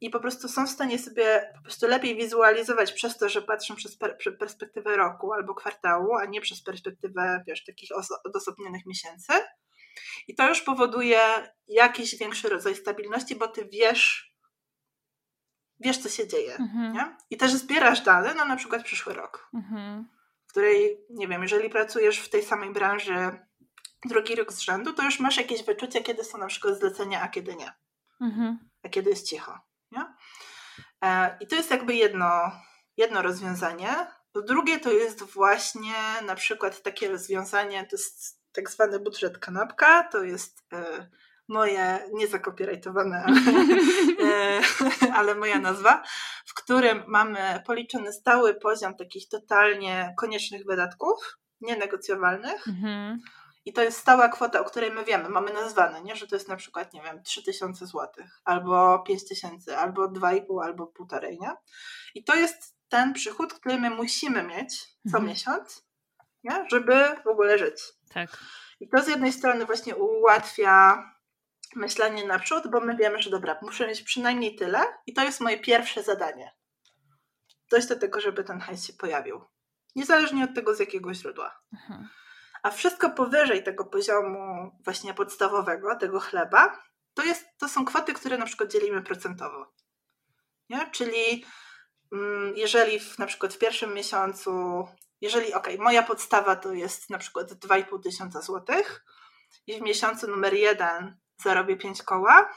I po prostu są w stanie sobie po prostu lepiej wizualizować przez to, że patrzą przez per perspektywę roku albo kwartału, a nie przez perspektywę, wiesz, takich odosobnionych miesięcy. I to już powoduje jakiś większy rodzaj stabilności, bo ty wiesz, wiesz, co się dzieje. Mhm. Nie? I też zbierasz dane na na przykład przyszły rok, mhm. w której, nie wiem, jeżeli pracujesz w tej samej branży drugi rok z rzędu, to już masz jakieś wyczucie, kiedy są na przykład zlecenia, a kiedy nie. Mhm. A kiedy jest cicho. Nie? E, I to jest jakby jedno, jedno rozwiązanie. Drugie to jest właśnie na przykład takie rozwiązanie, to jest tak zwany budżet kanapka, to jest e, moje, nie zakopirajtowane, ale, e, ale moja nazwa, w którym mamy policzony stały poziom takich totalnie koniecznych wydatków, nienegocjowalnych. Mhm. I to jest stała kwota, o której my wiemy, mamy nazwane, nie? że to jest na przykład, nie wiem, 3000 zł, albo 5000, albo 2,5, albo 1,5, nie? I to jest ten przychód, który my musimy mieć co mhm. miesiąc, nie? żeby w ogóle żyć. Tak. I to z jednej strony właśnie ułatwia myślenie naprzód, bo my wiemy, że dobra, muszę mieć przynajmniej tyle i to jest moje pierwsze zadanie. dojść do tego, żeby ten hajs się pojawił. Niezależnie od tego, z jakiego źródła. Mhm. A wszystko powyżej tego poziomu właśnie podstawowego, tego chleba, to, jest, to są kwoty, które na przykład dzielimy procentowo. Nie? Czyli mm, jeżeli w, na przykład w pierwszym miesiącu, jeżeli, ok, moja podstawa to jest na przykład 2,5 tysiąca złotych i w miesiącu numer jeden zarobię 5 koła,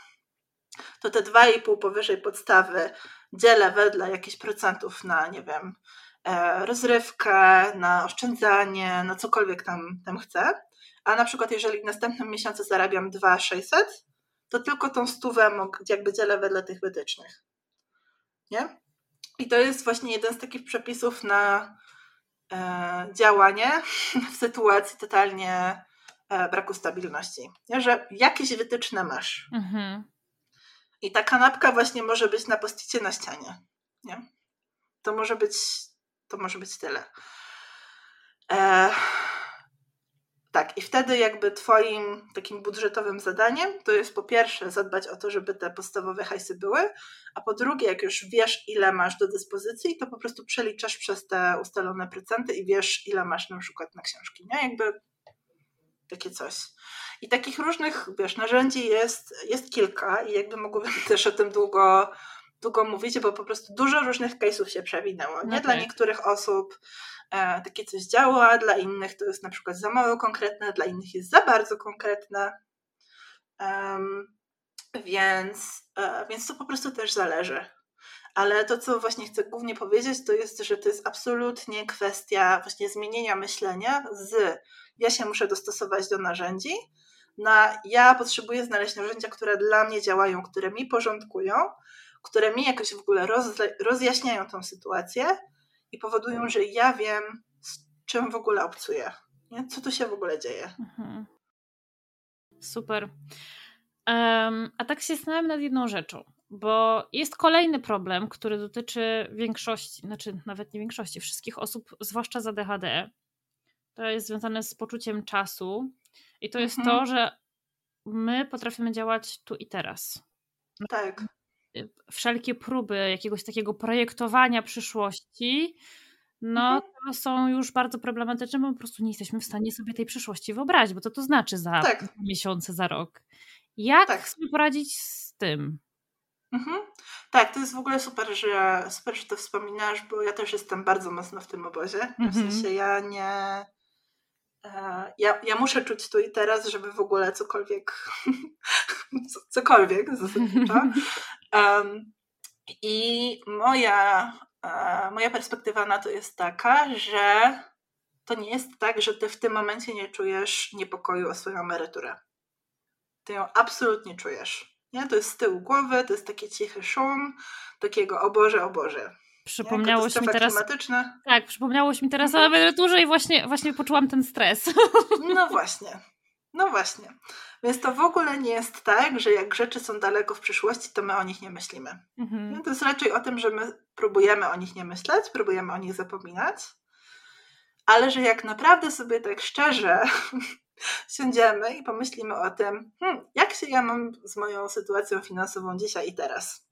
to te 2,5 powyżej podstawy dzielę wedle jakichś procentów na, nie wiem, e, rozrywkę, na oszczędzanie, na cokolwiek tam, tam chcę. A na przykład jeżeli w następnym miesiącu zarabiam 2,600, to tylko tą stówę jakby dzielę wedle tych wytycznych. Nie? I to jest właśnie jeden z takich przepisów na e, działanie w sytuacji totalnie braku stabilności. Nie? Że jakieś wytyczne masz. Mhm. I ta kanapka właśnie może być na posticie na ścianie. Nie? To może być to może być tyle. E, tak, i wtedy jakby Twoim takim budżetowym zadaniem to jest po pierwsze zadbać o to, żeby te podstawowe hajsy były, a po drugie, jak już wiesz, ile masz do dyspozycji, to po prostu przeliczasz przez te ustalone procenty i wiesz, ile masz na przykład na książki, nie? Jakby takie coś. I takich różnych, wiesz, narzędzi jest, jest kilka i jakby mogłabym też o tym długo, długo mówić, bo po prostu dużo różnych case'ów się przewinęło. Nie okay. dla niektórych osób e, takie coś działa, dla innych to jest na przykład za mało konkretne, dla innych jest za bardzo konkretne. Um, więc, e, więc to po prostu też zależy. Ale to, co właśnie chcę głównie powiedzieć, to jest, że to jest absolutnie kwestia właśnie zmienienia myślenia z ja się muszę dostosować do narzędzi, na ja potrzebuję znaleźć narzędzia, które dla mnie działają, które mi porządkują, które mi jakoś w ogóle roz, rozjaśniają tą sytuację i powodują, że ja wiem, z czym w ogóle obcuję. Nie? Co tu się w ogóle dzieje. Mhm. Super. Um, a tak się zastanawiam nad jedną rzeczą, bo jest kolejny problem, który dotyczy większości, znaczy nawet nie większości, wszystkich osób, zwłaszcza z ADHD. To jest związane z poczuciem czasu i to jest mhm. to, że my potrafimy działać tu i teraz. Tak wszelkie próby jakiegoś takiego projektowania przyszłości, no mhm. to są już bardzo problematyczne, bo po prostu nie jesteśmy w stanie sobie tej przyszłości wyobrazić, bo co to znaczy za tak. miesiące, za rok. Jak tak. sobie poradzić z tym? Mhm. Tak, to jest w ogóle super że, super, że to wspominasz, bo ja też jestem bardzo mocno w tym obozie. W mhm. sensie ja nie. E, ja, ja muszę czuć tu i teraz, żeby w ogóle cokolwiek, cokolwiek zasadniczo, Um, I moja, uh, moja perspektywa na to jest taka, że to nie jest tak, że ty w tym momencie nie czujesz niepokoju o swoją emeryturę. Ty ją absolutnie czujesz. Nie? To jest z tyłu głowy, to jest taki cichy szum, takiego o Boże, o Boże. Przypomniałoś mi teraz. Tak, przypomniałoś mi teraz o emeryturze i właśnie, właśnie poczułam ten stres. No właśnie. No właśnie. Więc to w ogóle nie jest tak, że jak rzeczy są daleko w przyszłości, to my o nich nie myślimy. Mhm. To jest raczej o tym, że my próbujemy o nich nie myśleć, próbujemy o nich zapominać, ale że jak naprawdę sobie tak szczerze siądziemy i pomyślimy o tym, hmm, jak się ja mam z moją sytuacją finansową dzisiaj i teraz,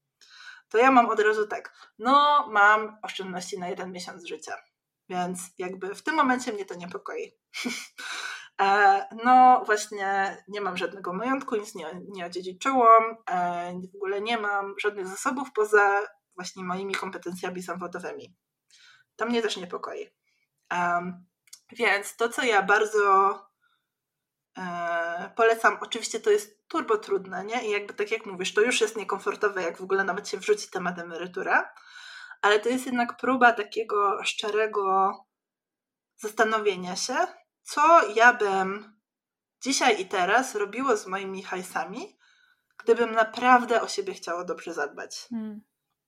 to ja mam od razu tak, no mam oszczędności na jeden miesiąc życia, więc jakby w tym momencie mnie to niepokoi. E, no właśnie nie mam żadnego majątku, nic nie, nie odziedziczyłam, e, w ogóle nie mam żadnych zasobów poza właśnie moimi kompetencjami zawodowymi. To mnie też niepokoi. Więc to, co ja bardzo e, polecam, oczywiście to jest turbo trudne, nie? I jakby tak jak mówisz, to już jest niekomfortowe, jak w ogóle nawet się wrzuci temat emerytura, ale to jest jednak próba takiego szczerego zastanowienia się, co ja bym dzisiaj i teraz robiło z moimi hajsami, gdybym naprawdę o siebie chciało dobrze zadbać. Hmm.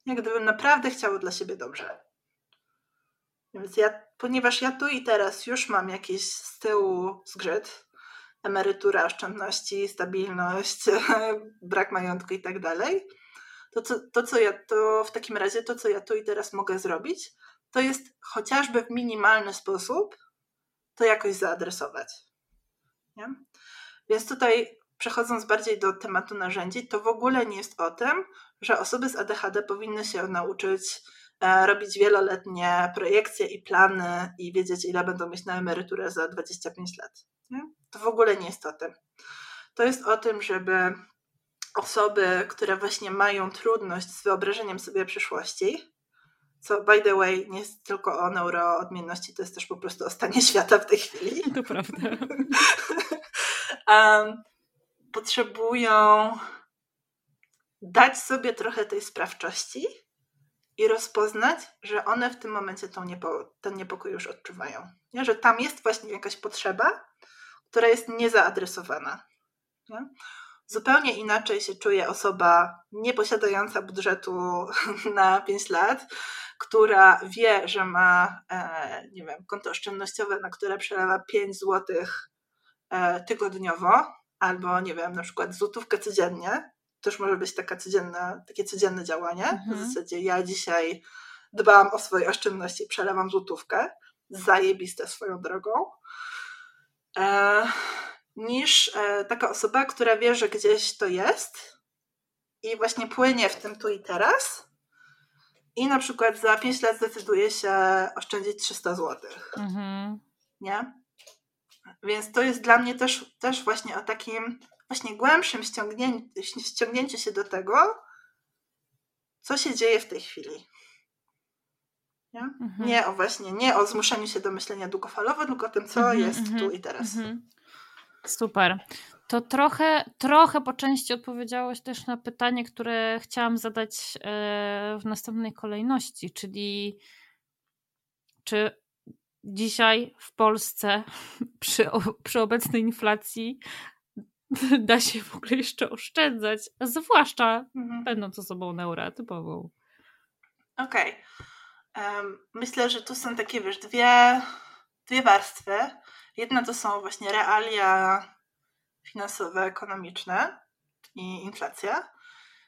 Gdybym naprawdę chciało dla siebie dobrze. Więc ja, ponieważ ja tu i teraz już mam jakiś z tyłu zgrzyt, emerytura, oszczędności, stabilność, brak majątku i tak dalej, to, co, to, co ja, to w takim razie to, co ja tu i teraz mogę zrobić, to jest chociażby w minimalny sposób to jakoś zaadresować. Nie? Więc tutaj przechodząc bardziej do tematu narzędzi, to w ogóle nie jest o tym, że osoby z ADHD powinny się nauczyć e, robić wieloletnie projekcje i plany i wiedzieć, ile będą mieć na emeryturę za 25 lat. Nie? To w ogóle nie jest o tym. To jest o tym, żeby osoby, które właśnie mają trudność z wyobrażeniem sobie przyszłości, co by the way nie jest tylko o neuroodmienności, to jest też po prostu o stanie świata w tej chwili. To prawda. um, potrzebują dać sobie trochę tej sprawczości i rozpoznać, że one w tym momencie tą niepo, ten niepokój już odczuwają. Nie? Że tam jest właśnie jakaś potrzeba, która jest niezaadresowana. Nie? Zupełnie inaczej się czuje osoba nieposiadająca budżetu na 5 lat, która wie, że ma, e, nie wiem, konto oszczędnościowe, na które przelewa 5 zł e, tygodniowo, albo nie wiem, na przykład złotówkę codziennie. To już może być taka codzienna, takie codzienne działanie. Mhm. W zasadzie ja dzisiaj dbałam o swoje oszczędności, przelewam złotówkę. Zajebiste swoją drogą. E, niż e, taka osoba, która wie, że gdzieś to jest i właśnie płynie w tym tu i teraz i na przykład za 5 lat zdecyduje się oszczędzić 300 zł. Mhm. Nie? Więc to jest dla mnie też, też właśnie o takim właśnie głębszym ściągnięciu, ściągnięciu się do tego, co się dzieje w tej chwili. Nie? Mhm. nie o właśnie, nie o zmuszeniu się do myślenia długofalowo, tylko o tym, co mhm, jest tu mhm, i teraz. Mhm. Super. To trochę, trochę po części odpowiedziałeś też na pytanie, które chciałam zadać e, w następnej kolejności, czyli czy dzisiaj w Polsce przy, przy obecnej inflacji da się w ogóle jeszcze oszczędzać, zwłaszcza mhm. będąc osobą neurotypową. Okej. Okay. Myślę, że tu są takie, wiesz, dwie, dwie warstwy. Jedna to są właśnie realia finansowe, ekonomiczne i inflacja,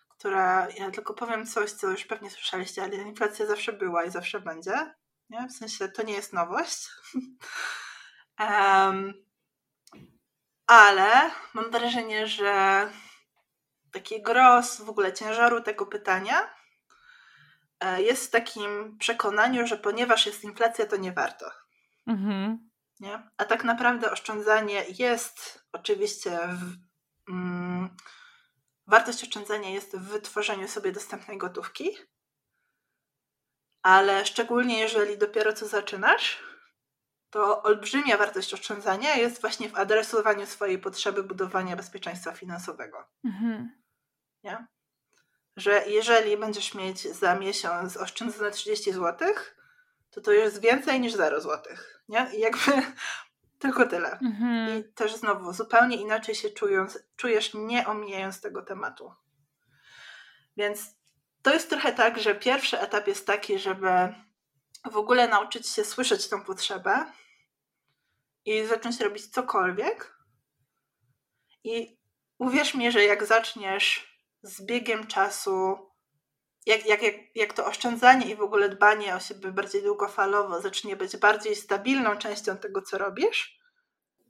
która, ja tylko powiem coś, co już pewnie słyszeliście, ale inflacja zawsze była i zawsze będzie. Nie? W sensie to nie jest nowość. um, ale mam wrażenie, że taki gros w ogóle ciężaru tego pytania jest w takim przekonaniu, że ponieważ jest inflacja, to nie warto. Mhm. Nie? A tak naprawdę oszczędzanie jest oczywiście w, mm, wartość oszczędzania jest w wytworzeniu sobie dostępnej gotówki, ale szczególnie jeżeli dopiero co zaczynasz, to olbrzymia wartość oszczędzania jest właśnie w adresowaniu swojej potrzeby budowania bezpieczeństwa finansowego. Mhm. Nie? Że jeżeli będziesz mieć za miesiąc oszczędzone 30 zł, to to jest więcej niż 0 zł. Nie? I jakby tylko tyle. Mhm. I też znowu zupełnie inaczej się czując, czujesz, nie omijając tego tematu. Więc to jest trochę tak, że pierwszy etap jest taki, żeby w ogóle nauczyć się słyszeć tą potrzebę i zacząć robić cokolwiek. I uwierz mi, że jak zaczniesz z biegiem czasu, jak, jak, jak, jak to oszczędzanie i w ogóle dbanie o siebie bardziej długofalowo zacznie być bardziej stabilną częścią tego, co robisz,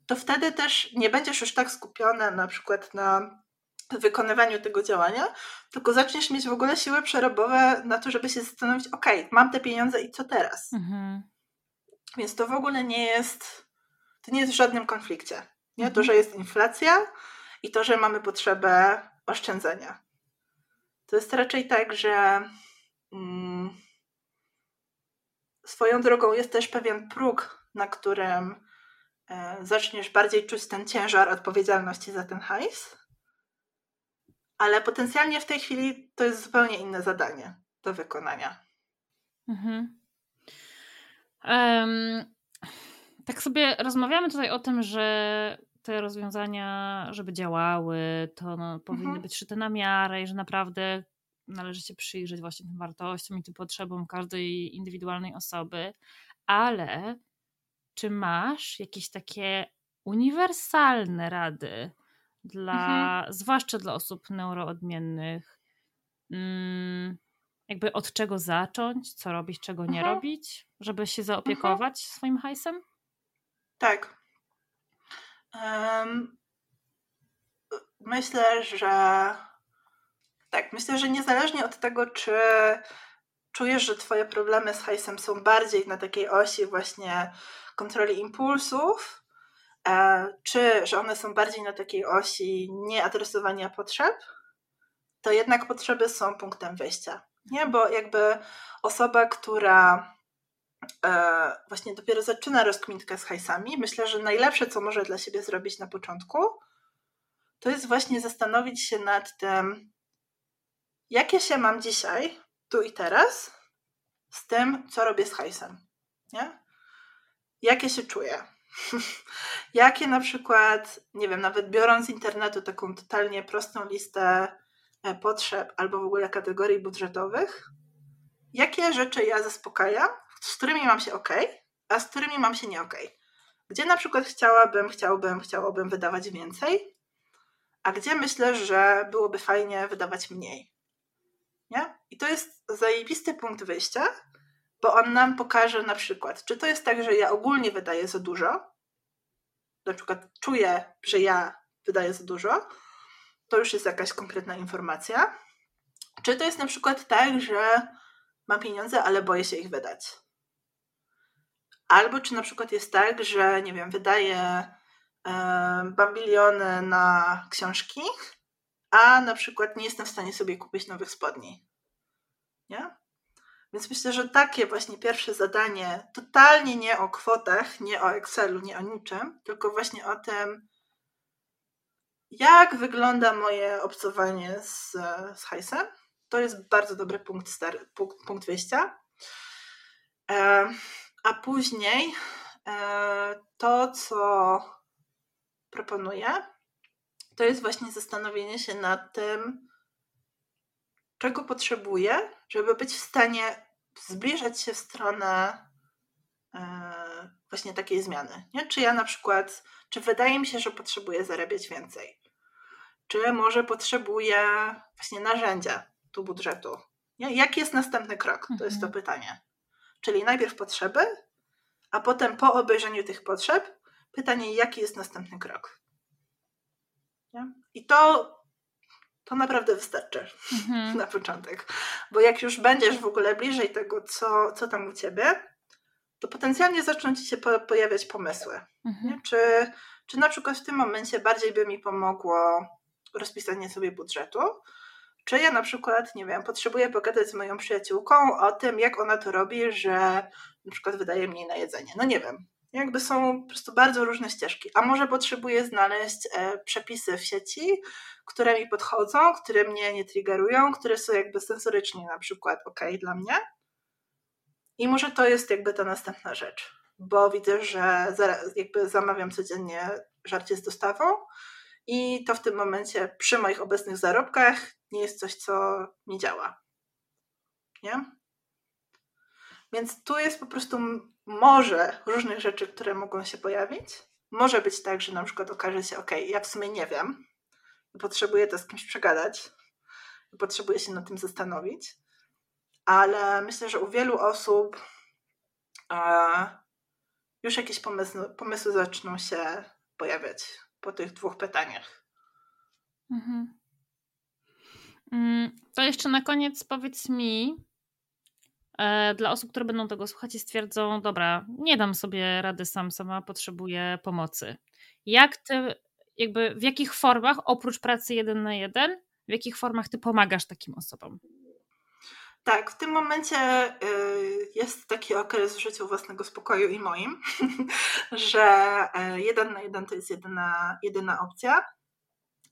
to wtedy też nie będziesz już tak skupiona na przykład na wykonywaniu tego działania, tylko zaczniesz mieć w ogóle siły przerobowe na to, żeby się zastanowić, ok, mam te pieniądze i co teraz? Mhm. Więc to w ogóle nie jest, to nie jest w żadnym konflikcie. Nie? To, mhm. że jest inflacja i to, że mamy potrzebę oszczędzania. To jest raczej tak, że mm, swoją drogą jest też pewien próg, na którym e, zaczniesz bardziej czuć ten ciężar odpowiedzialności za ten hajs ale potencjalnie w tej chwili to jest zupełnie inne zadanie do wykonania. Mhm. Um, tak sobie rozmawiamy tutaj o tym, że te rozwiązania, żeby działały, to no, powinny mhm. być szyte na miarę i że naprawdę należy się przyjrzeć właśnie tym wartościom i tym potrzebom każdej indywidualnej osoby, ale czy masz jakieś takie uniwersalne rady, dla, mhm. zwłaszcza dla osób neuroodmiennych, mm, jakby od czego zacząć, co robić, czego nie mhm. robić, żeby się zaopiekować mhm. swoim hajsem? Tak. Um, myślę, że tak, myślę, że niezależnie od tego, czy czujesz, że twoje problemy z hajsem są bardziej na takiej osi właśnie kontroli impulsów, e, czy że one są bardziej na takiej osi nieadresowania potrzeb, to jednak potrzeby są punktem wyjścia. Nie, bo jakby osoba, która właśnie dopiero zaczyna rozkminkę z hajsami, myślę, że najlepsze, co może dla siebie zrobić na początku, to jest właśnie zastanowić się nad tym, jakie się mam dzisiaj, tu i teraz, z tym, co robię z hajsem. Nie? Jakie się czuję? jakie na przykład, nie wiem, nawet biorąc z internetu taką totalnie prostą listę e, potrzeb albo w ogóle kategorii budżetowych, jakie rzeczy ja zaspokajam, z którymi mam się ok, a z którymi mam się nie ok. Gdzie na przykład chciałabym, chciałbym, chciałabym wydawać więcej, a gdzie myślę, że byłoby fajnie wydawać mniej. Nie? I to jest zajebisty punkt wyjścia, bo on nam pokaże na przykład, czy to jest tak, że ja ogólnie wydaję za dużo, na przykład czuję, że ja wydaję za dużo, to już jest jakaś konkretna informacja. Czy to jest na przykład tak, że mam pieniądze, ale boję się ich wydać. Albo czy na przykład jest tak, że nie wiem, wydaję e, babiliony na książki, a na przykład nie jestem w stanie sobie kupić nowych spodni. Nie? Więc myślę, że takie właśnie pierwsze zadanie, totalnie nie o kwotach, nie o Excelu, nie o niczym, tylko właśnie o tym, jak wygląda moje obcowanie z, z hajsem. To jest bardzo dobry punkt, stary, punkt, punkt wyjścia. E, a później e, to, co proponuję, to jest właśnie zastanowienie się nad tym, czego potrzebuję, żeby być w stanie zbliżać się w stronę e, właśnie takiej zmiany. Nie? Czy ja na przykład, czy wydaje mi się, że potrzebuję zarabiać więcej? Czy może potrzebuję właśnie narzędzia tu budżetu? Nie? Jaki jest następny krok? To jest to mhm. pytanie. Czyli najpierw potrzeby, a potem po obejrzeniu tych potrzeb pytanie, jaki jest następny krok. Nie? I to, to naprawdę wystarczy mhm. na początek. Bo jak już będziesz w ogóle bliżej tego, co, co tam u ciebie, to potencjalnie zaczną ci się po, pojawiać pomysły. Mhm. Czy, czy na przykład w tym momencie bardziej by mi pomogło rozpisanie sobie budżetu, czy ja na przykład, nie wiem, potrzebuję pogadać z moją przyjaciółką o tym, jak ona to robi, że na przykład wydaje mniej na jedzenie. No nie wiem. Jakby są po prostu bardzo różne ścieżki. A może potrzebuję znaleźć e, przepisy w sieci, które mi podchodzą, które mnie nie triggerują, które są jakby sensorycznie na przykład ok dla mnie. I może to jest jakby ta następna rzecz, bo widzę, że jakby zamawiam codziennie żarcie z dostawą i to w tym momencie przy moich obecnych zarobkach nie jest coś, co nie działa. Nie? Więc tu jest po prostu może różnych rzeczy, które mogą się pojawić. Może być tak, że na przykład okaże się, ok, ja w sumie nie wiem potrzebuję to z kimś przegadać potrzebuję się nad tym zastanowić, ale myślę, że u wielu osób e, już jakieś pomysły, pomysły zaczną się pojawiać po tych dwóch pytaniach. Mhm. Mm, to jeszcze na koniec powiedz mi, e, dla osób, które będą tego słuchać i stwierdzą, dobra, nie dam sobie rady sam, sama potrzebuję pomocy. Jak ty, jakby w jakich formach, oprócz pracy jeden na jeden, w jakich formach ty pomagasz takim osobom? Tak, w tym momencie y, jest taki okres w życiu własnego spokoju i moim, że e, jeden na jeden to jest jedyna, jedyna opcja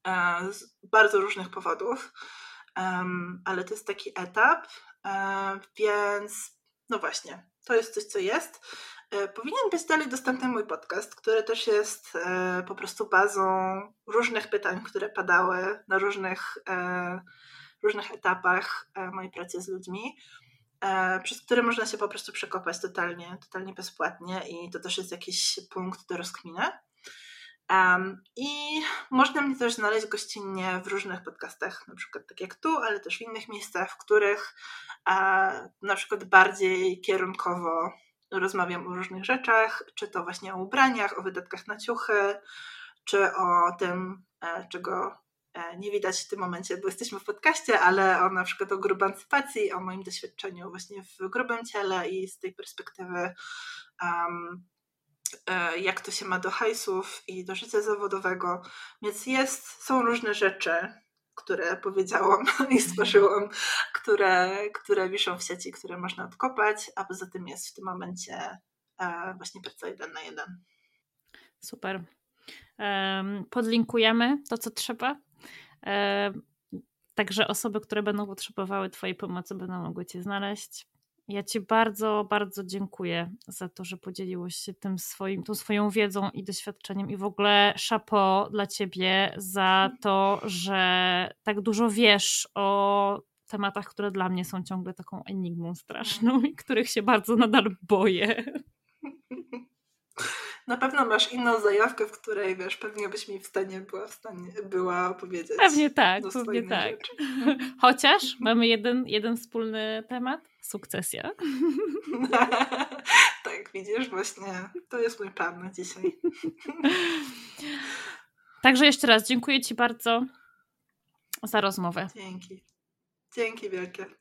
e, z bardzo różnych powodów, ale to jest taki etap, e, więc no właśnie, to jest coś, co jest. Powinien być dalej dostępny mój podcast, który też jest po prostu bazą różnych pytań, które padały na różnych różnych etapach e, mojej pracy z ludźmi, e, przez które można się po prostu przekopać totalnie, totalnie bezpłatnie i to też jest jakiś punkt do rozkminy. Um, I można mnie też znaleźć gościnnie w różnych podcastach, na przykład tak jak tu, ale też w innych miejscach, w których e, na przykład bardziej kierunkowo rozmawiam o różnych rzeczach, czy to właśnie o ubraniach, o wydatkach na ciuchy, czy o tym, e, czego e, nie widać w tym momencie, bo jesteśmy w podcaście, ale o na przykład o grubancypacji, o moim doświadczeniu właśnie w grubym ciele i z tej perspektywy um, jak to się ma do hajsów i do życia zawodowego. Więc jest, są różne rzeczy, które powiedziałam i stworzyłam, które, które wiszą w sieci, które można odkopać, a poza tym jest w tym momencie e, właśnie praca jeden na jeden. Super. Podlinkujemy to, co trzeba. Także osoby, które będą potrzebowały Twojej pomocy, będą mogły Cię znaleźć. Ja Ci bardzo, bardzo dziękuję za to, że podzieliłeś się tym swoim, tą swoją wiedzą i doświadczeniem i w ogóle szapo dla Ciebie za to, że tak dużo wiesz o tematach, które dla mnie są ciągle taką enigmą straszną i których się bardzo nadal boję. Na pewno masz inną zajawkę, w której wiesz, pewnie byś mi w stanie była w stanie była opowiedzieć. Pewnie tak, pewnie tak. Chociaż mamy jeden, jeden wspólny temat sukcesja. tak, widzisz, właśnie to jest mój plan na dzisiaj. Także jeszcze raz dziękuję Ci bardzo za rozmowę. Dzięki. Dzięki wielkie.